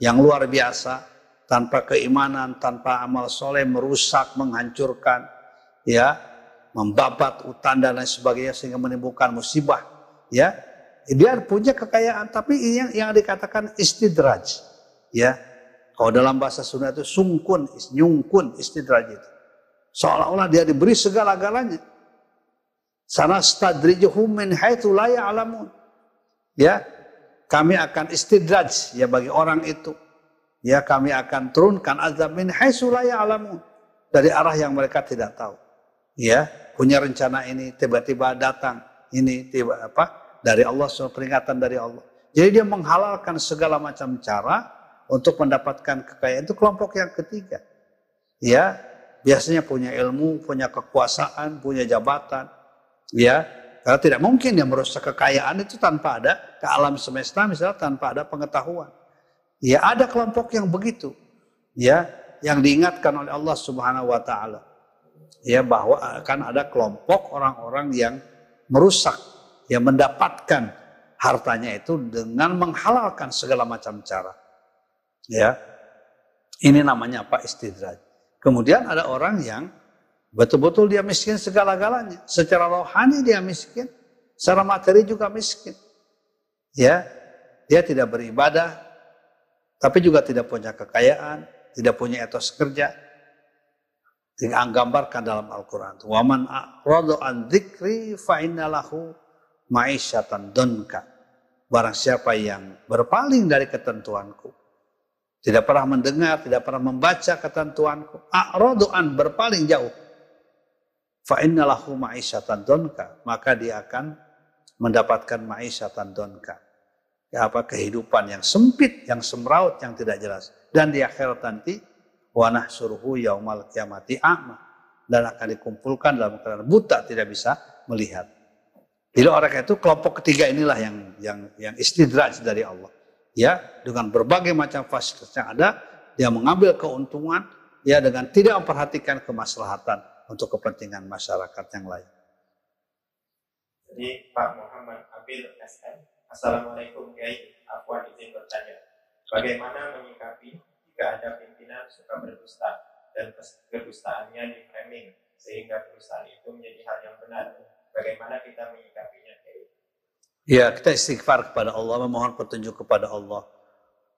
yang luar biasa tanpa keimanan, tanpa amal soleh merusak, menghancurkan, ya, membabat hutan dan lain sebagainya sehingga menimbulkan musibah, ya. Dia punya kekayaan, tapi yang yang dikatakan istidraj, ya. Kalau dalam bahasa Sunda itu sungkun, nyungkun istidraj itu. Seolah-olah dia diberi segala-galanya. Sana stadrijuhum min haitsu la ya'lamun. Ya, kami akan istidraj ya bagi orang itu. Ya kami akan turunkan azab min haitsu alamun dari arah yang mereka tidak tahu. Ya, punya rencana ini tiba-tiba datang ini tiba apa? dari Allah peringatan dari Allah. Jadi dia menghalalkan segala macam cara untuk mendapatkan kekayaan itu kelompok yang ketiga. Ya, biasanya punya ilmu, punya kekuasaan, punya jabatan. Ya, karena tidak mungkin dia merusak kekayaan itu tanpa ada ke alam semesta misalnya tanpa ada pengetahuan. Ya ada kelompok yang begitu. Ya, yang diingatkan oleh Allah Subhanahu wa taala. Ya bahwa akan ada kelompok orang-orang yang merusak, yang mendapatkan hartanya itu dengan menghalalkan segala macam cara. Ya. Ini namanya apa? Istidraj. Kemudian ada orang yang Betul-betul dia miskin segala-galanya. Secara rohani dia miskin, secara materi juga miskin. Ya, dia tidak beribadah, tapi juga tidak punya kekayaan, tidak punya etos kerja. Yang gambarkan dalam Al-Quran. Waman a'radu an dzikri fa innalahu ma'isyatan donka. Barang siapa yang berpaling dari ketentuanku, tidak pernah mendengar, tidak pernah membaca ketentuanku, a'radu an berpaling jauh fa innalahu ma'isyatan donka. Maka dia akan mendapatkan ma'isyatan donka. Ya apa kehidupan yang sempit yang semraut yang tidak jelas. Dan di akhirat nanti wa nahsuruhu yaumal kiamati a'ma. Dan akan dikumpulkan dalam keadaan buta tidak bisa melihat. Jadi orang itu kelompok ketiga inilah yang yang yang istidraj dari Allah. Ya, dengan berbagai macam fasilitas yang ada, dia mengambil keuntungan ya dengan tidak memperhatikan kemaslahatan untuk kepentingan masyarakat yang lain. Jadi Pak Muhammad Abil SM, Assalamualaikum Kiai, Afwan izin bertanya, bagaimana menyikapi jika ada pimpinan suka berdusta dan kedustaannya di framing sehingga perusahaan itu menjadi hal yang benar. Bagaimana kita menyikapinya? Ya, kita istighfar kepada Allah, memohon petunjuk kepada Allah.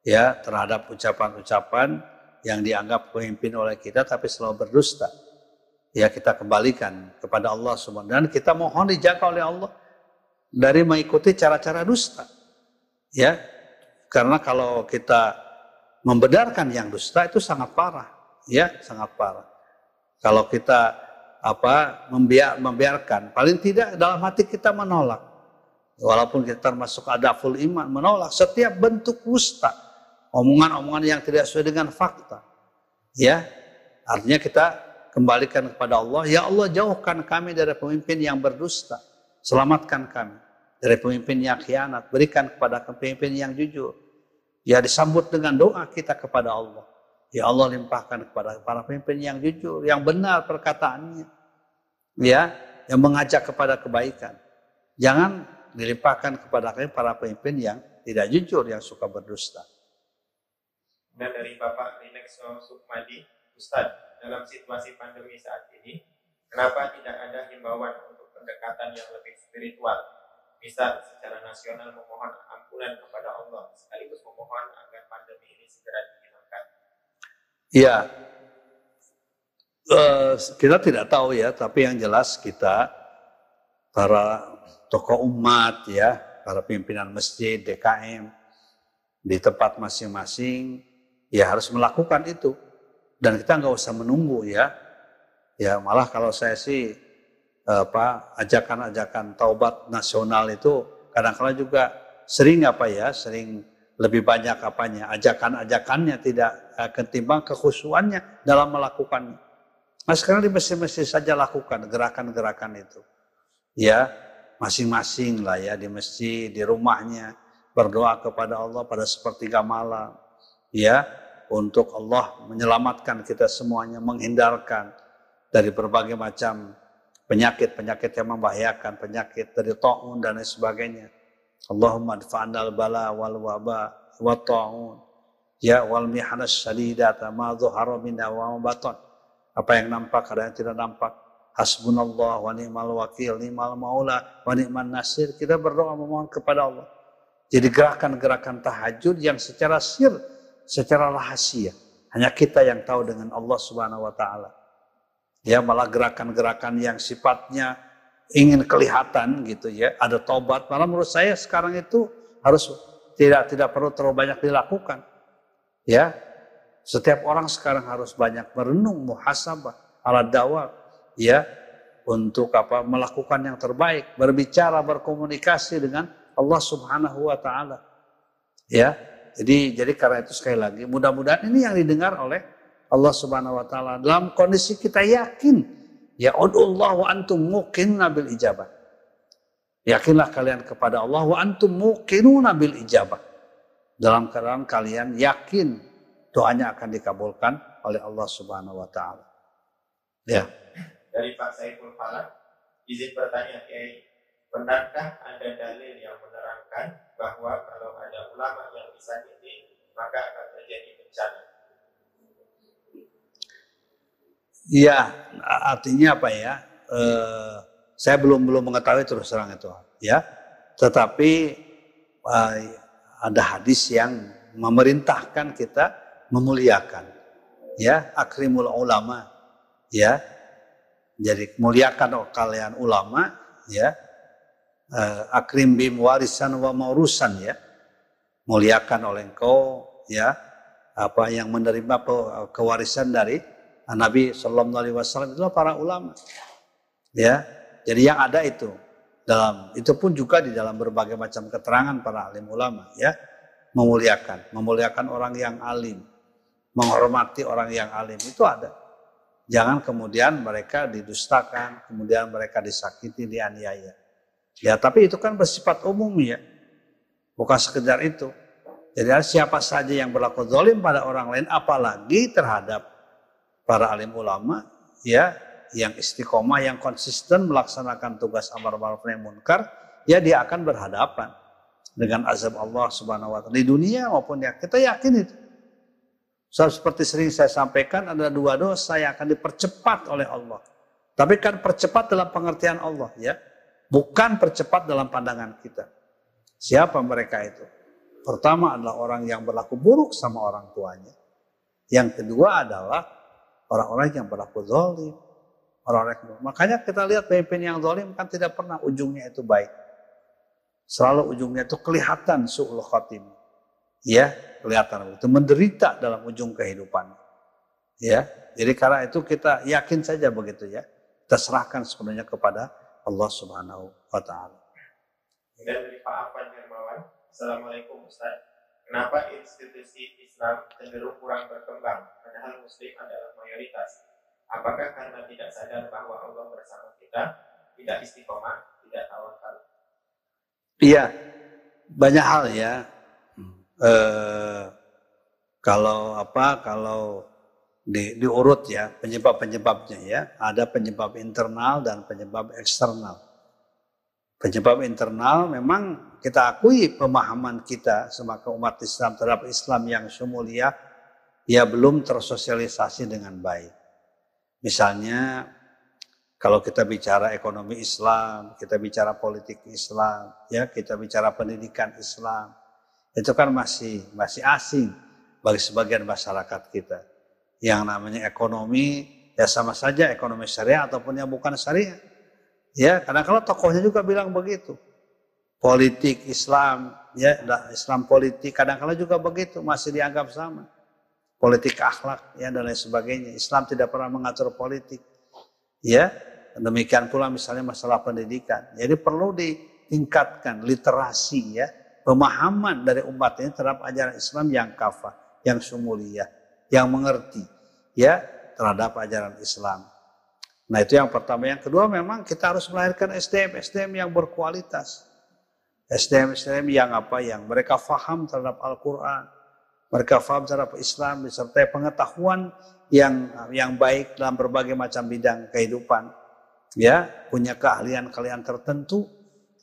Ya, terhadap ucapan-ucapan yang dianggap pemimpin oleh kita tapi selalu berdusta. Ya, kita kembalikan kepada Allah semua dan kita mohon dijaga oleh Allah dari mengikuti cara-cara dusta. Ya, karena kalau kita membenarkan yang dusta itu sangat parah, ya, sangat parah. Kalau kita apa membiar, membiarkan paling tidak dalam hati kita menolak walaupun kita termasuk adaful iman menolak setiap bentuk dusta omongan-omongan yang tidak sesuai dengan fakta ya artinya kita kembalikan kepada Allah ya Allah jauhkan kami dari pemimpin yang berdusta selamatkan kami dari pemimpin yang khianat berikan kepada pemimpin yang jujur ya disambut dengan doa kita kepada Allah Ya Allah limpahkan kepada para pemimpin yang jujur, yang benar perkataannya. Ya, yang mengajak kepada kebaikan. Jangan dilimpahkan kepada para pemimpin yang tidak jujur, yang suka berdusta. Dan dari Bapak Rinexo Sukmadi, Ustadz, dalam situasi pandemi saat ini, kenapa tidak ada himbauan untuk pendekatan yang lebih spiritual? Misal secara nasional memohon ampunan kepada Allah, sekaligus memohon agar pandemi ini segera Ya, uh, kita tidak tahu ya, tapi yang jelas kita para tokoh umat ya, para pimpinan masjid, DKM di tempat masing-masing ya harus melakukan itu dan kita nggak usah menunggu ya. Ya malah kalau saya sih apa ajakan-ajakan taubat nasional itu kadang-kadang juga sering apa ya, sering lebih banyak apanya, ajakan-ajakannya tidak eh, ketimbang kekhusuannya dalam melakukannya. Nah sekarang di masjid-masjid saja lakukan gerakan-gerakan itu. Ya, masing-masing lah ya di masjid, di rumahnya berdoa kepada Allah pada sepertiga malam. Ya, untuk Allah menyelamatkan kita semuanya, menghindarkan dari berbagai macam penyakit-penyakit yang membahayakan, penyakit dari ta'un dan lain sebagainya. Allahumma adfa'na al-bala wal waba wa ta'un. Ya wal mihanas syadidata ma dhuhara minna wa batan. Apa yang nampak ada yang tidak nampak. Hasbunallah wa ni'mal wakil ni'mal maula wa ni'man nasir. Kita berdoa memohon kepada Allah. Jadi gerakan-gerakan tahajud yang secara sir secara rahasia hanya kita yang tahu dengan Allah Subhanahu wa taala ya malah gerakan-gerakan yang sifatnya ingin kelihatan gitu ya, ada tobat. Malah menurut saya sekarang itu harus tidak tidak perlu terlalu banyak dilakukan. Ya. Setiap orang sekarang harus banyak merenung muhasabah ala dawab ya untuk apa melakukan yang terbaik, berbicara, berkomunikasi dengan Allah Subhanahu wa taala. Ya. Jadi jadi karena itu sekali lagi mudah-mudahan ini yang didengar oleh Allah Subhanahu wa taala dalam kondisi kita yakin Ya Allah wa antum muqinuna bil ijabah. Yakinlah kalian kepada Allah wa antum muqinuna bil ijabah. Dalam keadaan kalian yakin doanya akan dikabulkan oleh Allah Subhanahu wa taala. Ya. Dari Pak Saiful Falak, izin bertanya Kiai, benarkah ada dalil yang menerangkan bahwa kalau ada ulama yang bisa ini maka akan terjadi bencana? Iya, artinya apa ya? Eh, saya belum belum mengetahui terus terang itu, ya. Tetapi eh, ada hadis yang memerintahkan kita memuliakan, ya, akrimul ulama, ya. Jadi muliakan kalian ulama, ya. Eh, akrim bim warisan wa maurusan, ya. Muliakan oleh engkau, ya. Apa yang menerima kewarisan dari Nabi Shallallahu Alaihi Wasallam itulah para ulama. Ya, jadi yang ada itu dalam itu pun juga di dalam berbagai macam keterangan para alim ulama ya memuliakan memuliakan orang yang alim menghormati orang yang alim itu ada Jangan kemudian mereka didustakan, kemudian mereka disakiti, dianiaya. Ya, tapi itu kan bersifat umum ya. Bukan sekedar itu. Jadi siapa saja yang berlaku zalim pada orang lain, apalagi terhadap para alim ulama, ya, yang istiqomah, yang konsisten melaksanakan tugas amar ma'ruf nahi munkar, ya dia akan berhadapan dengan azab Allah Subhanahu wa taala di dunia maupun ya kita yakin itu. So, seperti sering saya sampaikan ada dua dosa yang akan dipercepat oleh Allah. Tapi kan percepat dalam pengertian Allah ya. Bukan percepat dalam pandangan kita. Siapa mereka itu? Pertama adalah orang yang berlaku buruk sama orang tuanya. Yang kedua adalah orang-orang yang berlaku zalim. Orang-orang yang... Makanya kita lihat pemimpin yang zalim kan tidak pernah ujungnya itu baik. Selalu ujungnya itu kelihatan su'ul khatim. Ya, kelihatan itu menderita dalam ujung kehidupan. Ya, jadi karena itu kita yakin saja begitu ya. Kita serahkan sepenuhnya kepada Allah Subhanahu wa taala. Dari Pak Afan Hermawan, Assalamualaikum Ustaz. Kenapa institusi Islam cenderung kurang berkembang, padahal Muslim adalah mayoritas? Apakah karena tidak sadar bahwa Allah bersama kita, tidak istiqomah, tidak tawakal? Iya, banyak hal ya eh, kalau apa kalau di, diurut ya penyebab-penyebabnya ya. Ada penyebab internal dan penyebab eksternal. Penyebab internal memang kita akui pemahaman kita sebagai umat Islam terhadap Islam yang semulia ya belum tersosialisasi dengan baik. Misalnya kalau kita bicara ekonomi Islam, kita bicara politik Islam, ya kita bicara pendidikan Islam, itu kan masih masih asing bagi sebagian masyarakat kita. Yang namanya ekonomi ya sama saja ekonomi syariah ataupun yang bukan syariah. Ya, karena kalau tokohnya juga bilang begitu. Politik Islam, ya Islam politik kadang-kala juga begitu, masih dianggap sama. Politik akhlak ya dan lain sebagainya. Islam tidak pernah mengatur politik. Ya, demikian pula misalnya masalah pendidikan. Jadi perlu ditingkatkan literasi ya pemahaman dari umat ini terhadap ajaran Islam yang kafah, yang sumulia, yang mengerti ya terhadap ajaran Islam. Nah itu yang pertama. Yang kedua memang kita harus melahirkan SDM, SDM yang berkualitas. SDM, SDM yang apa? Yang mereka faham terhadap Al-Quran. Mereka faham terhadap Islam, disertai pengetahuan yang yang baik dalam berbagai macam bidang kehidupan. Ya, punya keahlian-keahlian tertentu,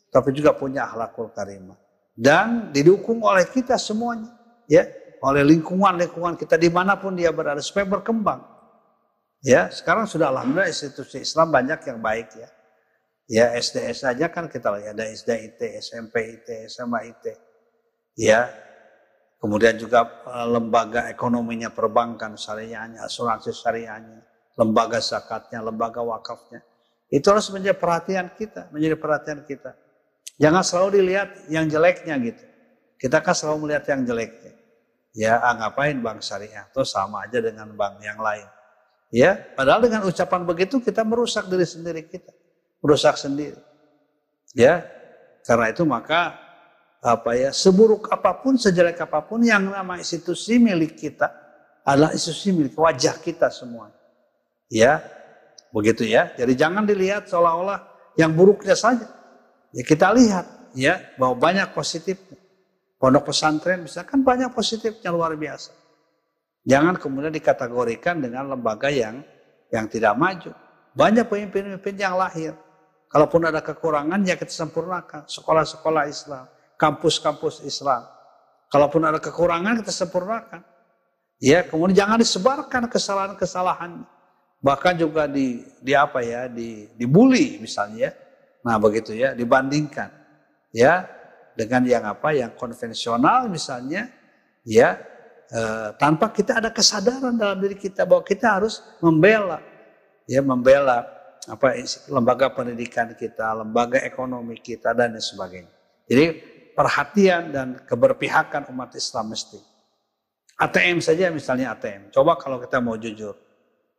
tapi juga punya akhlakul karimah dan didukung oleh kita semuanya, ya, oleh lingkungan-lingkungan kita di mana pun dia berada supaya berkembang. Ya, sekarang sudah alhamdulillah institusi Islam banyak yang baik ya. Ya SDS saja kan kita lihat ada SD IT, SMP IT, SMA IT. Ya, kemudian juga eh, lembaga ekonominya perbankan syariahnya, asuransi syariahnya, lembaga zakatnya, lembaga wakafnya. Itu harus menjadi perhatian kita, menjadi perhatian kita. Jangan selalu dilihat yang jeleknya gitu. Kita kan selalu melihat yang jeleknya. Ya, ah, ngapain bank syariah? Itu sama aja dengan bank yang lain. Ya, padahal dengan ucapan begitu kita merusak diri sendiri kita. Merusak sendiri. Ya, karena itu maka apa ya, seburuk apa pun, sejelek apa pun yang nama institusi milik kita adalah institusi milik wajah kita semua. Ya, begitu ya. Jadi jangan dilihat seolah-olah yang buruknya saja. Ya kita lihat ya bahwa banyak positif. Pondok pesantren misalkan banyak positifnya luar biasa. Jangan kemudian dikategorikan dengan lembaga yang yang tidak maju. Banyak pemimpin-pemimpin yang lahir. Kalaupun ada kekurangan ya kita sempurnakan. Sekolah-sekolah Islam, kampus-kampus Islam. Kalaupun ada kekurangan kita sempurnakan. Ya, kemudian jangan disebarkan kesalahan-kesalahan. Bahkan juga di di apa ya, di dibully misalnya ya Nah begitu ya dibandingkan ya dengan yang apa yang konvensional misalnya ya e, tanpa kita ada kesadaran dalam diri kita bahwa kita harus membela ya membela apa lembaga pendidikan kita, lembaga ekonomi kita dan sebagainya. Jadi perhatian dan keberpihakan umat Islam mesti. ATM saja misalnya ATM. Coba kalau kita mau jujur.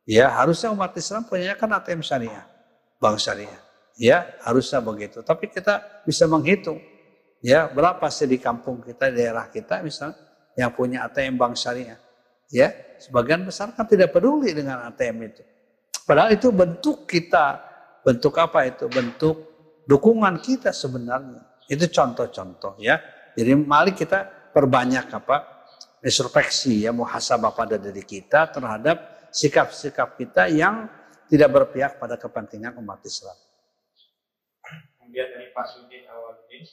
Ya harusnya umat Islam punya kan ATM syariah. Bank syariah. Ya, harusnya begitu. Tapi kita bisa menghitung ya berapa sih di kampung kita, di daerah kita misalnya yang punya ATM bank syariah. Ya, sebagian besar kan tidak peduli dengan ATM itu. Padahal itu bentuk kita, bentuk apa itu? Bentuk dukungan kita sebenarnya. Itu contoh-contoh ya. Jadi mari kita perbanyak apa? introspeksi ya muhasabah pada diri kita terhadap sikap-sikap kita yang tidak berpihak pada kepentingan umat Islam. Kemudian dari Pak Sudin Awaludin,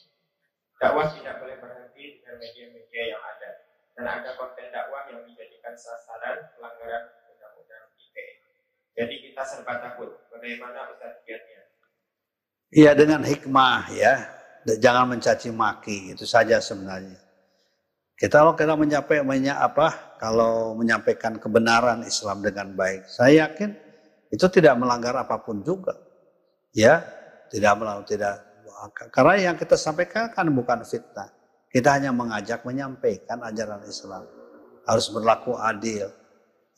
dakwah tidak boleh berhenti dengan media-media yang ada dan ada konten dakwah yang dijadikan sasaran pelanggaran undang-undang ITE. Jadi kita serba takut. Bagaimana Ustaz kiatnya? Iya dengan hikmah ya, jangan mencaci maki itu saja sebenarnya. Kita kalau kita menyampaikan apa kalau menyampaikan kebenaran Islam dengan baik, saya yakin itu tidak melanggar apa pun juga. Ya, tidak melanggar tidak karena yang kita sampaikan kan bukan fitnah. Kita hanya mengajak menyampaikan ajaran Islam. Harus berlaku adil.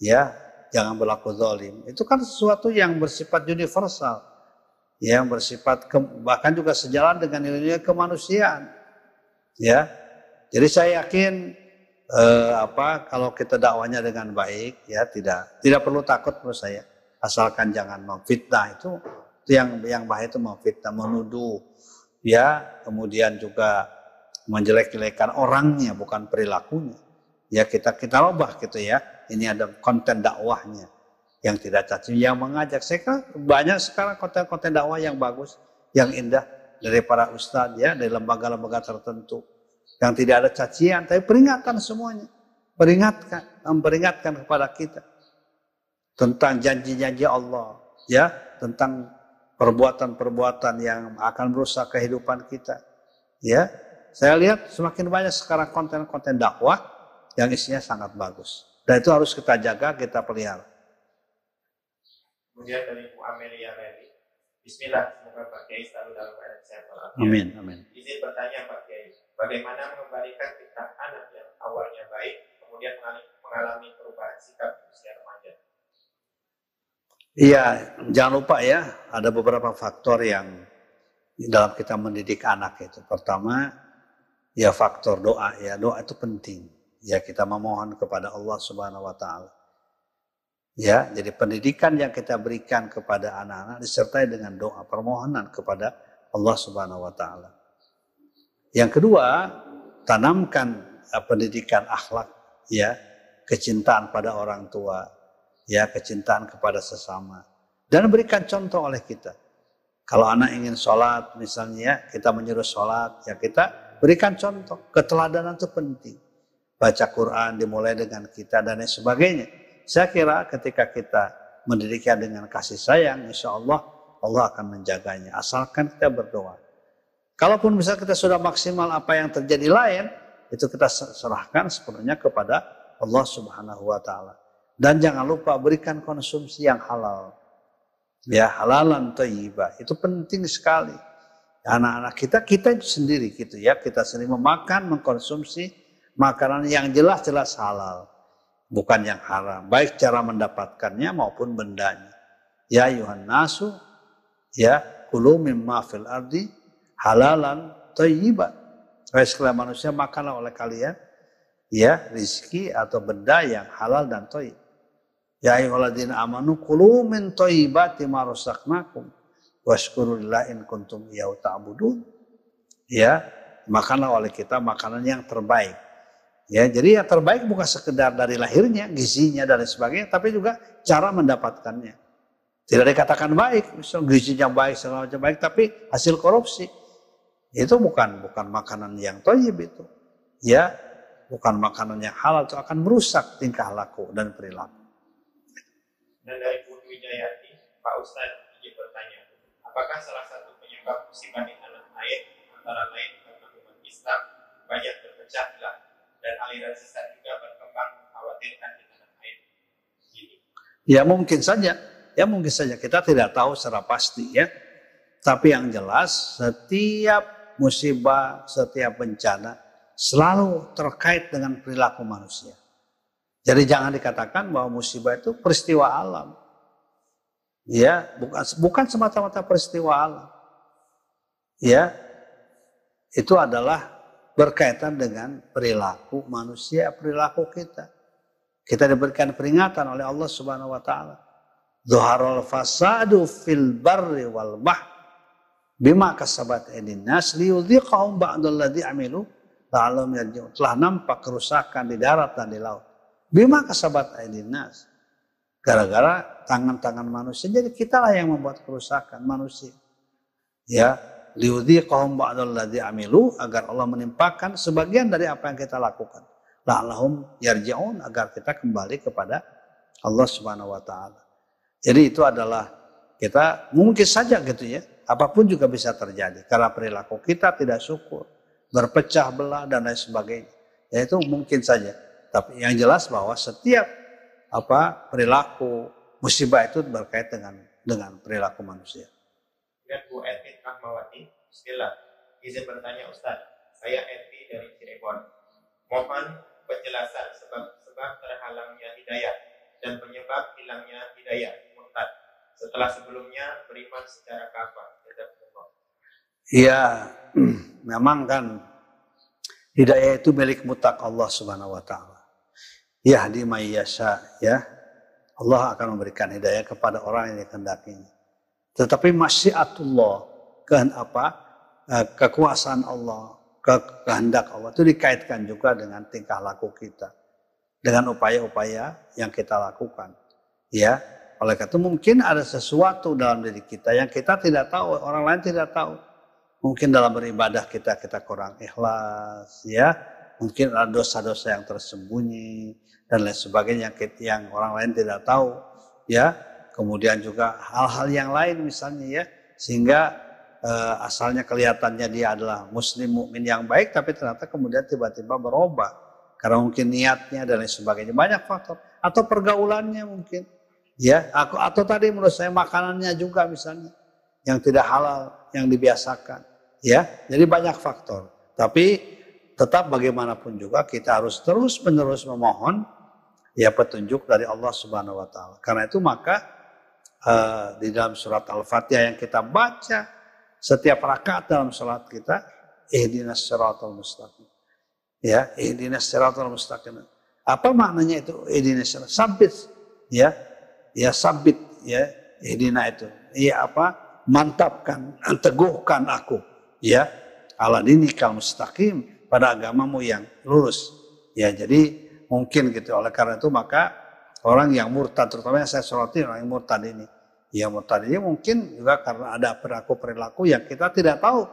Ya, jangan berlaku zalim. Itu kan sesuatu yang bersifat universal. Yang bersifat ke, bahkan juga sejalan dengan nilai-nilai kemanusiaan. Ya, jadi saya yakin eh, apa kalau kita dakwanya dengan baik ya tidak tidak perlu takut menurut saya asalkan jangan memfitnah itu itu yang yang bahaya itu memfitnah menuduh ya kemudian juga menjelek-jelekan orangnya bukan perilakunya. Ya kita kita ubah gitu ya. Ini ada konten dakwahnya yang tidak caci yang mengajak. Saya kira banyak sekarang konten-konten dakwah yang bagus yang indah dari para ustadz ya dari lembaga-lembaga tertentu yang tidak ada cacian, tapi peringatan semuanya. Peringatkan, memperingatkan kepada kita tentang janji-janji Allah, ya, tentang perbuatan-perbuatan yang akan merusak kehidupan kita. Ya, saya lihat semakin banyak sekarang konten-konten dakwah yang isinya sangat bagus. Dan itu harus kita jaga, kita pelihara. Kemudian dari Bu Amelia Meli, Bismillah, semoga Pak Kiai selalu dalam keadaan sehat Amin, amin. Izin bertanya Pak Kiai, Bagaimana mengembalikan fitrah anak yang awalnya baik, kemudian mengalami perubahan sikap di usia remaja? Iya, jangan lupa ya, ada beberapa faktor yang dalam kita mendidik anak itu. Pertama, ya faktor doa ya, doa itu penting. Ya kita memohon kepada Allah Subhanahu wa taala. Ya, jadi pendidikan yang kita berikan kepada anak-anak disertai dengan doa permohonan kepada Allah Subhanahu wa taala. Yang kedua, tanamkan uh, pendidikan akhlak, ya, kecintaan pada orang tua, ya, kecintaan kepada sesama, dan berikan contoh oleh kita. Kalau anak ingin sholat, misalnya, kita menyuruh sholat, ya kita berikan contoh. Keteladanan itu penting. Baca Quran dimulai dengan kita dan lain sebagainya. Saya kira ketika kita mendidiknya dengan kasih sayang, insya Allah Allah akan menjaganya. Asalkan kita berdoa. Kalaupun misalnya kita sudah maksimal apa yang terjadi lain, itu kita serahkan sepenuhnya kepada Allah Subhanahu wa taala. Dan jangan lupa berikan konsumsi yang halal. Ya, halalan thayyibah. Itu penting sekali. Anak-anak kita, kita sendiri gitu ya. Kita sendiri memakan, mengkonsumsi makanan yang jelas-jelas halal. Bukan yang haram. Baik cara mendapatkannya maupun bendanya. Ya Yuhan nasu, ya kulu mimma ardi halalan thayyiban. Wahai manusia makanlah oleh kalian ya rizki atau benda yang halal dan thayyib. Ya ayyuhalladzina amanu kulu min thayyibati ma razaqnakum washkurulillahi in kuntum iyyahu. Ya, makanlah oleh kita makanan yang terbaik. Ya, jadi yang terbaik bukan sekedar dari lahirnya, gizinya dan sebagainya, tapi juga cara mendapatkannya. Tidak dikatakan baik, misalnya gizinya baik, segala macam baik, tapi hasil korupsi. Itu bukan bukan makanan yang toyib itu. Ya, bukan makanan yang halal itu akan merusak tingkah laku dan perilaku. Dan dari Putu Wijayati, Pak Ustadz izin bertanya, apakah salah satu penyebab musibah di tanah air antara lain karena umat Islam banyak berpecah belah dan aliran sesat juga berkembang mengkhawatirkan di tanah air ini? Ya mungkin saja, ya mungkin saja kita tidak tahu secara pasti ya. Tapi yang jelas setiap musibah, setiap bencana selalu terkait dengan perilaku manusia. Jadi jangan dikatakan bahwa musibah itu peristiwa alam. Ya, bukan bukan semata-mata peristiwa alam. Ya, itu adalah berkaitan dengan perilaku manusia, perilaku kita. Kita diberikan peringatan oleh Allah Subhanahu wa taala. zuharul fasadu fil barri wal bahr bima kasabat aydin nas liyudhiqahum ba'dal ladzi amilu la'allahum yarji'un. Telah nampak kerusakan di darat dan di laut. Bima kasabat aydin nas. Gara-gara tangan-tangan manusia. Jadi kita lah yang membuat kerusakan manusia. Ya, liudhiqahum ba'dal ladzi amilu agar Allah menimpakan sebagian dari apa yang kita lakukan. La'allahum yarji'un agar kita kembali kepada Allah Subhanahu wa taala. Jadi itu adalah kita mungkin saja gitu ya, apa pun juga bisa terjadi karena perilaku kita tidak syukur, berpecah belah dan lain sebagainya. Ya itu mungkin saja. Tapi yang jelas bahwa setiap apa perilaku musibah itu berkait dengan dengan perilaku manusia. Dan Bu Etin Ahmawati, Bismillah. Izin bertanya Ustaz, saya Eti dari Cirebon. Mohon penjelasan sebab-sebab terhalangnya hidayah dan penyebab hilangnya hidayah murtad setelah sebelumnya beriman secara kafir. Iya, memang kan hidayah itu milik mutak Allah Subhanahu wa taala. Yahdi mayyasha ya. Allah akan memberikan hidayah kepada orang yang dikehendakinya. Tetapi masyiatullah, kehendak apa? Eh, kekuasaan Allah, kehendak Allah itu dikaitkan juga dengan tingkah laku kita. Dengan upaya-upaya yang kita lakukan. Ya, oleh karena itu mungkin ada sesuatu dalam diri kita yang kita tidak tahu, orang lain tidak tahu. Mungkin dalam beribadah kita kita kurang ikhlas, ya. Mungkin ada dosa-dosa yang tersembunyi dan lain sebagainya yang, orang lain tidak tahu, ya. Kemudian juga hal-hal yang lain misalnya ya. Sehingga uh, asalnya kelihatannya dia adalah muslim mukmin yang baik tapi ternyata kemudian tiba-tiba berubah karena mungkin niatnya dan lain sebagainya. Banyak faktor. Atau pergaulannya mungkin ya. Aku atau tadi menurut saya makanannya juga misalnya yang tidak halal yang dibiasakan ya. Jadi banyak faktor. Tapi tetap bagaimanapun juga kita harus terus menerus memohon ya petunjuk dari Allah Subhanahu wa taala karena itu maka uh, di dalam surat Al-Fatihah yang kita baca setiap rakaat dalam salat kita ihdinas siratal mustaqim. Ya, ihdinas siratal mustaqim. Apa maknanya itu ihdinas siratal? Sabit ya. Ya sabit ya ihdina itu. Ya apa? Mantapkan, teguhkan aku ya ala dinikal mustaqim pada agamamu yang lurus. Ya, jadi mungkin gitu. Oleh karena itu maka orang yang murtad terutama yang saya soroti orang yang murtad ini. Ya murtad ini mungkin juga karena ada perilaku-perilaku yang kita tidak tahu.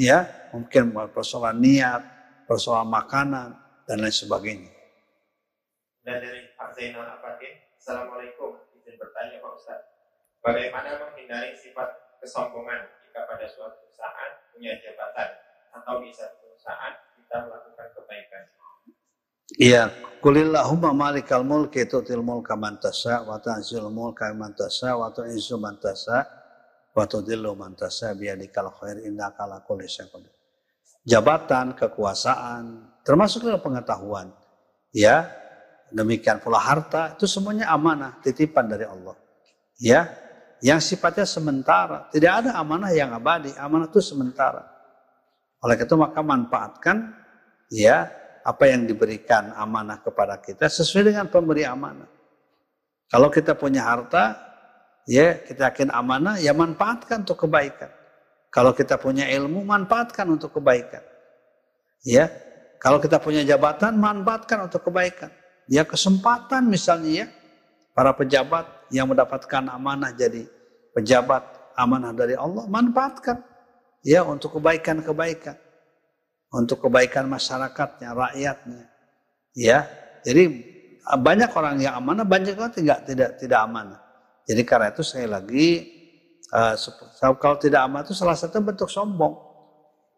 Ya mungkin persoalan niat persoalan makanan dan lain sebagainya. Dan dari Pak Zainal Abadin Assalamualaikum. Izin bertanya Pak Ustaz. Bagaimana menghindari sifat kesombongan jika pada suatu saat punya jabatan atau di satu saat kita melakukan kebaikan Iya, kulillahumma malikal mulki tu'til mulka man tasya wa ta'zil mulka man tasya wa tu'izzu man tasya wa tudillu man tasya biyadikal khair innaka ala kulli syai'in Jabatan, kekuasaan, termasuk pengetahuan. Ya, demikian pula harta, itu semuanya amanah, titipan dari Allah. Ya, yang sifatnya sementara. Tidak ada amanah yang abadi, amanah itu sementara. Oleh itu maka manfaatkan ya apa yang diberikan amanah kepada kita sesuai dengan pemberi amanah. Kalau kita punya harta, ya kita yakin amanah, ya manfaatkan untuk kebaikan. Kalau kita punya ilmu, manfaatkan untuk kebaikan. Ya, kalau kita punya jabatan, manfaatkan untuk kebaikan. Ya kesempatan misalnya ya, para pejabat yang mendapatkan amanah jadi pejabat amanah dari Allah, manfaatkan ya untuk kebaikan-kebaikan untuk kebaikan masyarakatnya, rakyatnya. Ya, jadi banyak orang yang amanah, banyak orang tidak tidak tidak amanah. Jadi karena itu saya lagi uh, kalau tidak amanah itu salah satu bentuk sombong.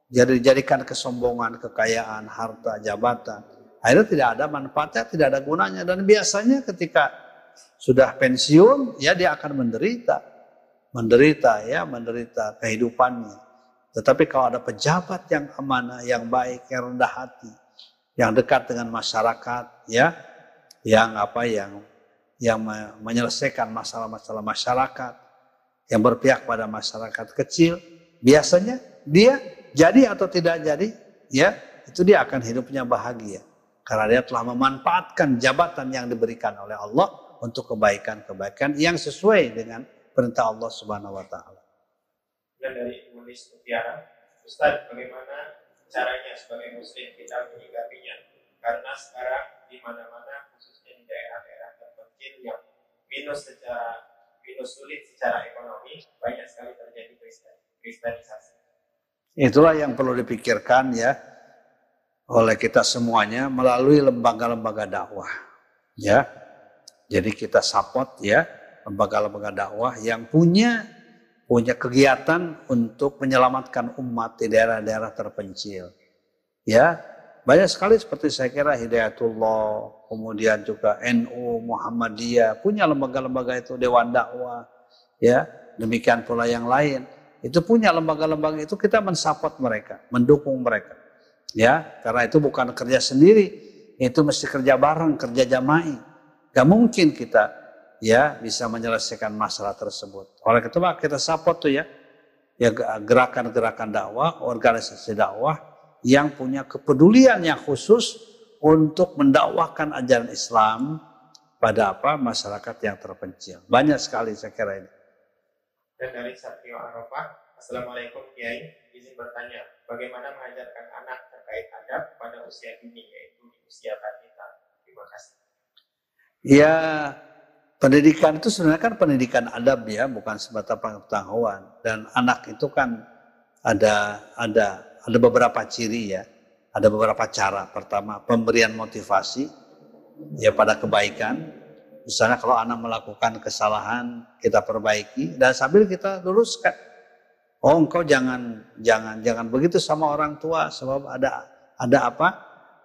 Jadi dijadikan kesombongan, kekayaan, harta, jabatan. Akhirnya tidak ada manfaatnya, tidak ada gunanya. Dan biasanya ketika sudah pensiun, ya dia akan menderita. Menderita ya, menderita kehidupannya. Tetapi kalau ada pejabat yang amanah, yang baik, yang rendah hati, yang dekat dengan masyarakat, ya, yang apa, yang yang menyelesaikan masalah-masalah masyarakat, yang berpihak pada masyarakat kecil, biasanya dia jadi atau tidak jadi, ya, itu dia akan hidupnya bahagia. Karena dia telah memanfaatkan jabatan yang diberikan oleh Allah untuk kebaikan-kebaikan yang sesuai dengan perintah Allah Subhanahu wa taala. Dan dari Mulis Mutiara, Ustaz, bagaimana caranya sebagai muslim kita menyikapinya? Karena sekarang di mana-mana khususnya di daerah-daerah terpencil yang minus secara minus sulit secara ekonomi banyak sekali terjadi kristenisasi. Itulah yang perlu dipikirkan ya oleh kita semuanya melalui lembaga-lembaga dakwah. Ya. Jadi kita support ya lembaga-lembaga dakwah yang punya punya kegiatan untuk menyelamatkan umat di daerah-daerah terpencil. Ya, banyak sekali seperti saya kira Hidayatullah, kemudian juga NU, Muhammadiyah, punya lembaga-lembaga itu Dewan Dakwah, ya, demikian pula yang lain itu punya lembaga-lembaga itu kita mensupport mereka, mendukung mereka. Ya, karena itu bukan kerja sendiri, itu mesti kerja bareng, kerja jama'i. Gak mungkin kita ya bisa menyelesaikan masalah tersebut. Oleh itu kita support tuh ya, ya gerakan-gerakan dakwah, organisasi dakwah yang punya kepedulian yang khusus untuk mendakwahkan ajaran Islam pada apa masyarakat yang terpencil. Banyak sekali saya kira ini dan dari Satrio Arafah, Assalamualaikum Kiai, izin bertanya, bagaimana mengajarkan anak terkait adab pada usia dini, yaitu di usia balita? Terima kasih. Ya, pendidikan itu sebenarnya kan pendidikan adab ya, bukan sebatas pengetahuan. Dan anak itu kan ada ada ada beberapa ciri ya, ada beberapa cara. Pertama, pemberian motivasi ya pada kebaikan, Misalnya kalau anak melakukan kesalahan, kita perbaiki dan sambil kita luruskan. Oh, engkau jangan jangan jangan begitu sama orang tua sebab ada ada apa?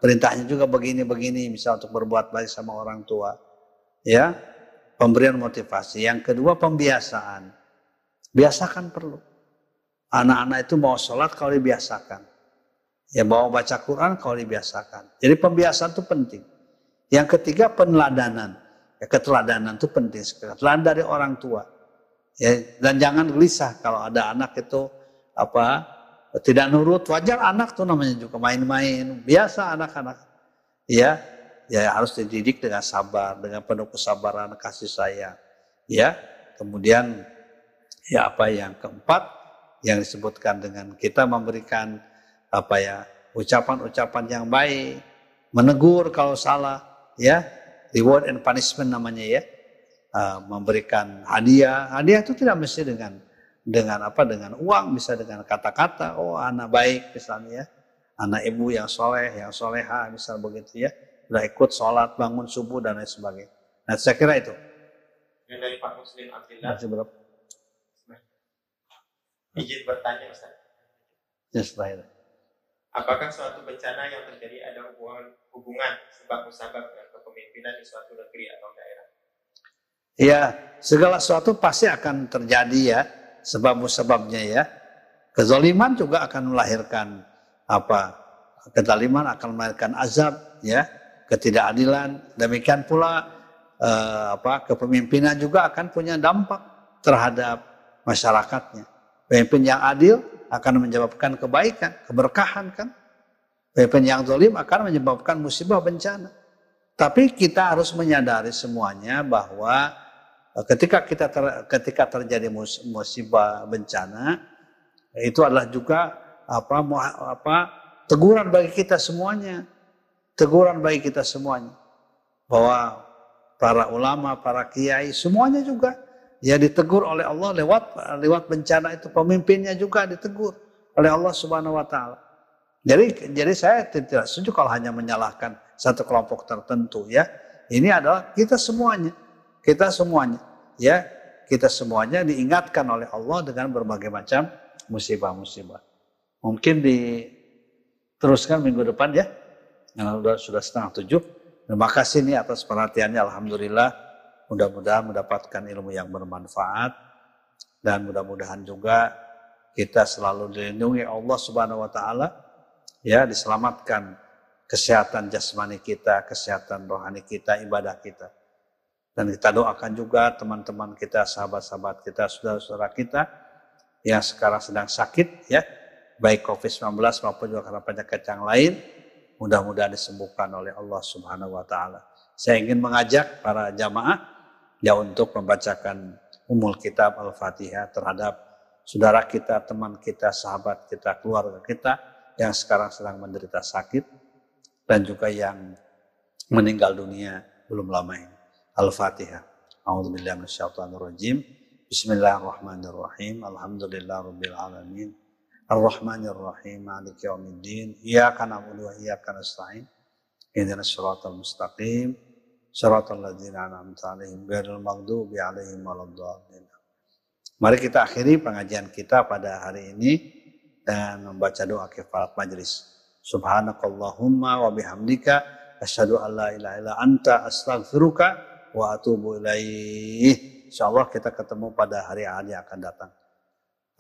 Perintahnya juga begini-begini, misal untuk berbuat baik sama orang tua. Ya, pemberian motivasi. Yang kedua pembiasaan. Biasakan perlu. Anak-anak itu mau sholat kalau dibiasakan. Ya mau baca Quran kalau dibiasakan. Jadi pembiasaan itu penting. Yang ketiga peneladanan. Ya, keteladanan itu penting sekali. Teladan dari orang tua. Ya, dan jangan gelisah kalau ada anak itu apa tidak nurut. Wajar anak tuh namanya juga main-main. Biasa anak-anak. Ya, ya harus dididik dengan sabar, dengan penuh kesabaran, kasih sayang. Ya, kemudian ya apa yang keempat yang disebutkan dengan kita memberikan apa ya ucapan-ucapan yang baik, menegur kalau salah, ya reward and punishment namanya ya. Uh, memberikan hadiah. Hadiah itu tidak mesti dengan dengan apa dengan uang bisa dengan kata-kata oh anak baik misalnya ya. Anak ibu yang soleh yang soleha misal begitu ya sudah ikut sholat bangun subuh dan lain sebagainya nah saya kira itu yang dari Pak Muslim Abdillah Masih berapa? izin bertanya Ustaz ya setelah itu apakah suatu bencana yang terjadi ada hubungan hubungan sebab musabab kepemimpinan di suatu negeri atau daerah? Ya, segala sesuatu pasti akan terjadi ya, sebab-sebabnya ya. Kezaliman juga akan melahirkan apa? Kezaliman akan melahirkan azab ya, ketidakadilan. Demikian pula eh, apa? Kepemimpinan juga akan punya dampak terhadap masyarakatnya. Pemimpin yang adil akan menyebabkan kebaikan, keberkahan kan. Pemimpin yang zalim akan menyebabkan musibah bencana. Tapi kita harus menyadari semuanya bahwa eh, ketika kita ter, ketika terjadi musibah bencana itu adalah juga apa apa teguran bagi kita semuanya. Teguran bagi kita semuanya. Bahwa para ulama, para kiai semuanya juga ya ditegur oleh Allah lewat lewat bencana itu pemimpinnya juga ditegur oleh Allah Subhanahu wa taala. Jadi jadi saya tidak setuju kalau hanya menyalahkan satu kelompok tertentu ya. Ini adalah kita semuanya. Kita semuanya ya. Kita semuanya diingatkan oleh Allah dengan berbagai macam musibah-musibah. Mungkin diteruskan minggu depan ya. Yang sudah, setengah tujuh. Terima kasih nih atas perhatiannya. Alhamdulillah. Mudah-mudahan mendapatkan ilmu yang bermanfaat. Dan mudah-mudahan juga kita selalu dilindungi Allah Subhanahu wa taala ya diselamatkan kesehatan jasmani kita, kesehatan rohani kita, ibadah kita. Dan kita doakan juga teman-teman kita, sahabat-sahabat kita, saudara-saudara kita yang sekarang sedang sakit ya, baik COVID-19 maupun juga karena penyakit yang lain, mudah-mudahan disembuhkan oleh Allah Subhanahu wa taala. Saya ingin mengajak para jamaah ya untuk membacakan umul kitab Al-Fatihah terhadap saudara kita, teman kita, sahabat kita, keluarga kita yang sekarang sedang menderita sakit dan juga yang meninggal dunia belum lama ini. Al-Fatihah. A'udzubillahi minasyaitonirrajim. Bismillahirrahmanirrahim. Alhamdulillahirabbil alamin. Ar-Rahmanirrahim. Maliki yaumiddin. Iyyaka na'budu wa iyyaka nasta'in. Ihdinas siratal mustaqim. Siratal ladzina an'amta 'alaihim ghairil maghdubi 'alaihim waladdallin. Mari kita akhiri pengajian kita pada hari ini dan membaca doa kifarat majlis. Subhanakallahumma wa bihamdika asyhadu an la ilaha illa anta astaghfiruka wa atubu ilaih. Insyaallah kita ketemu pada hari Ahad yang akan datang.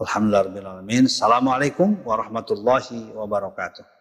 Alhamdulillah. Assalamualaikum warahmatullahi wabarakatuh.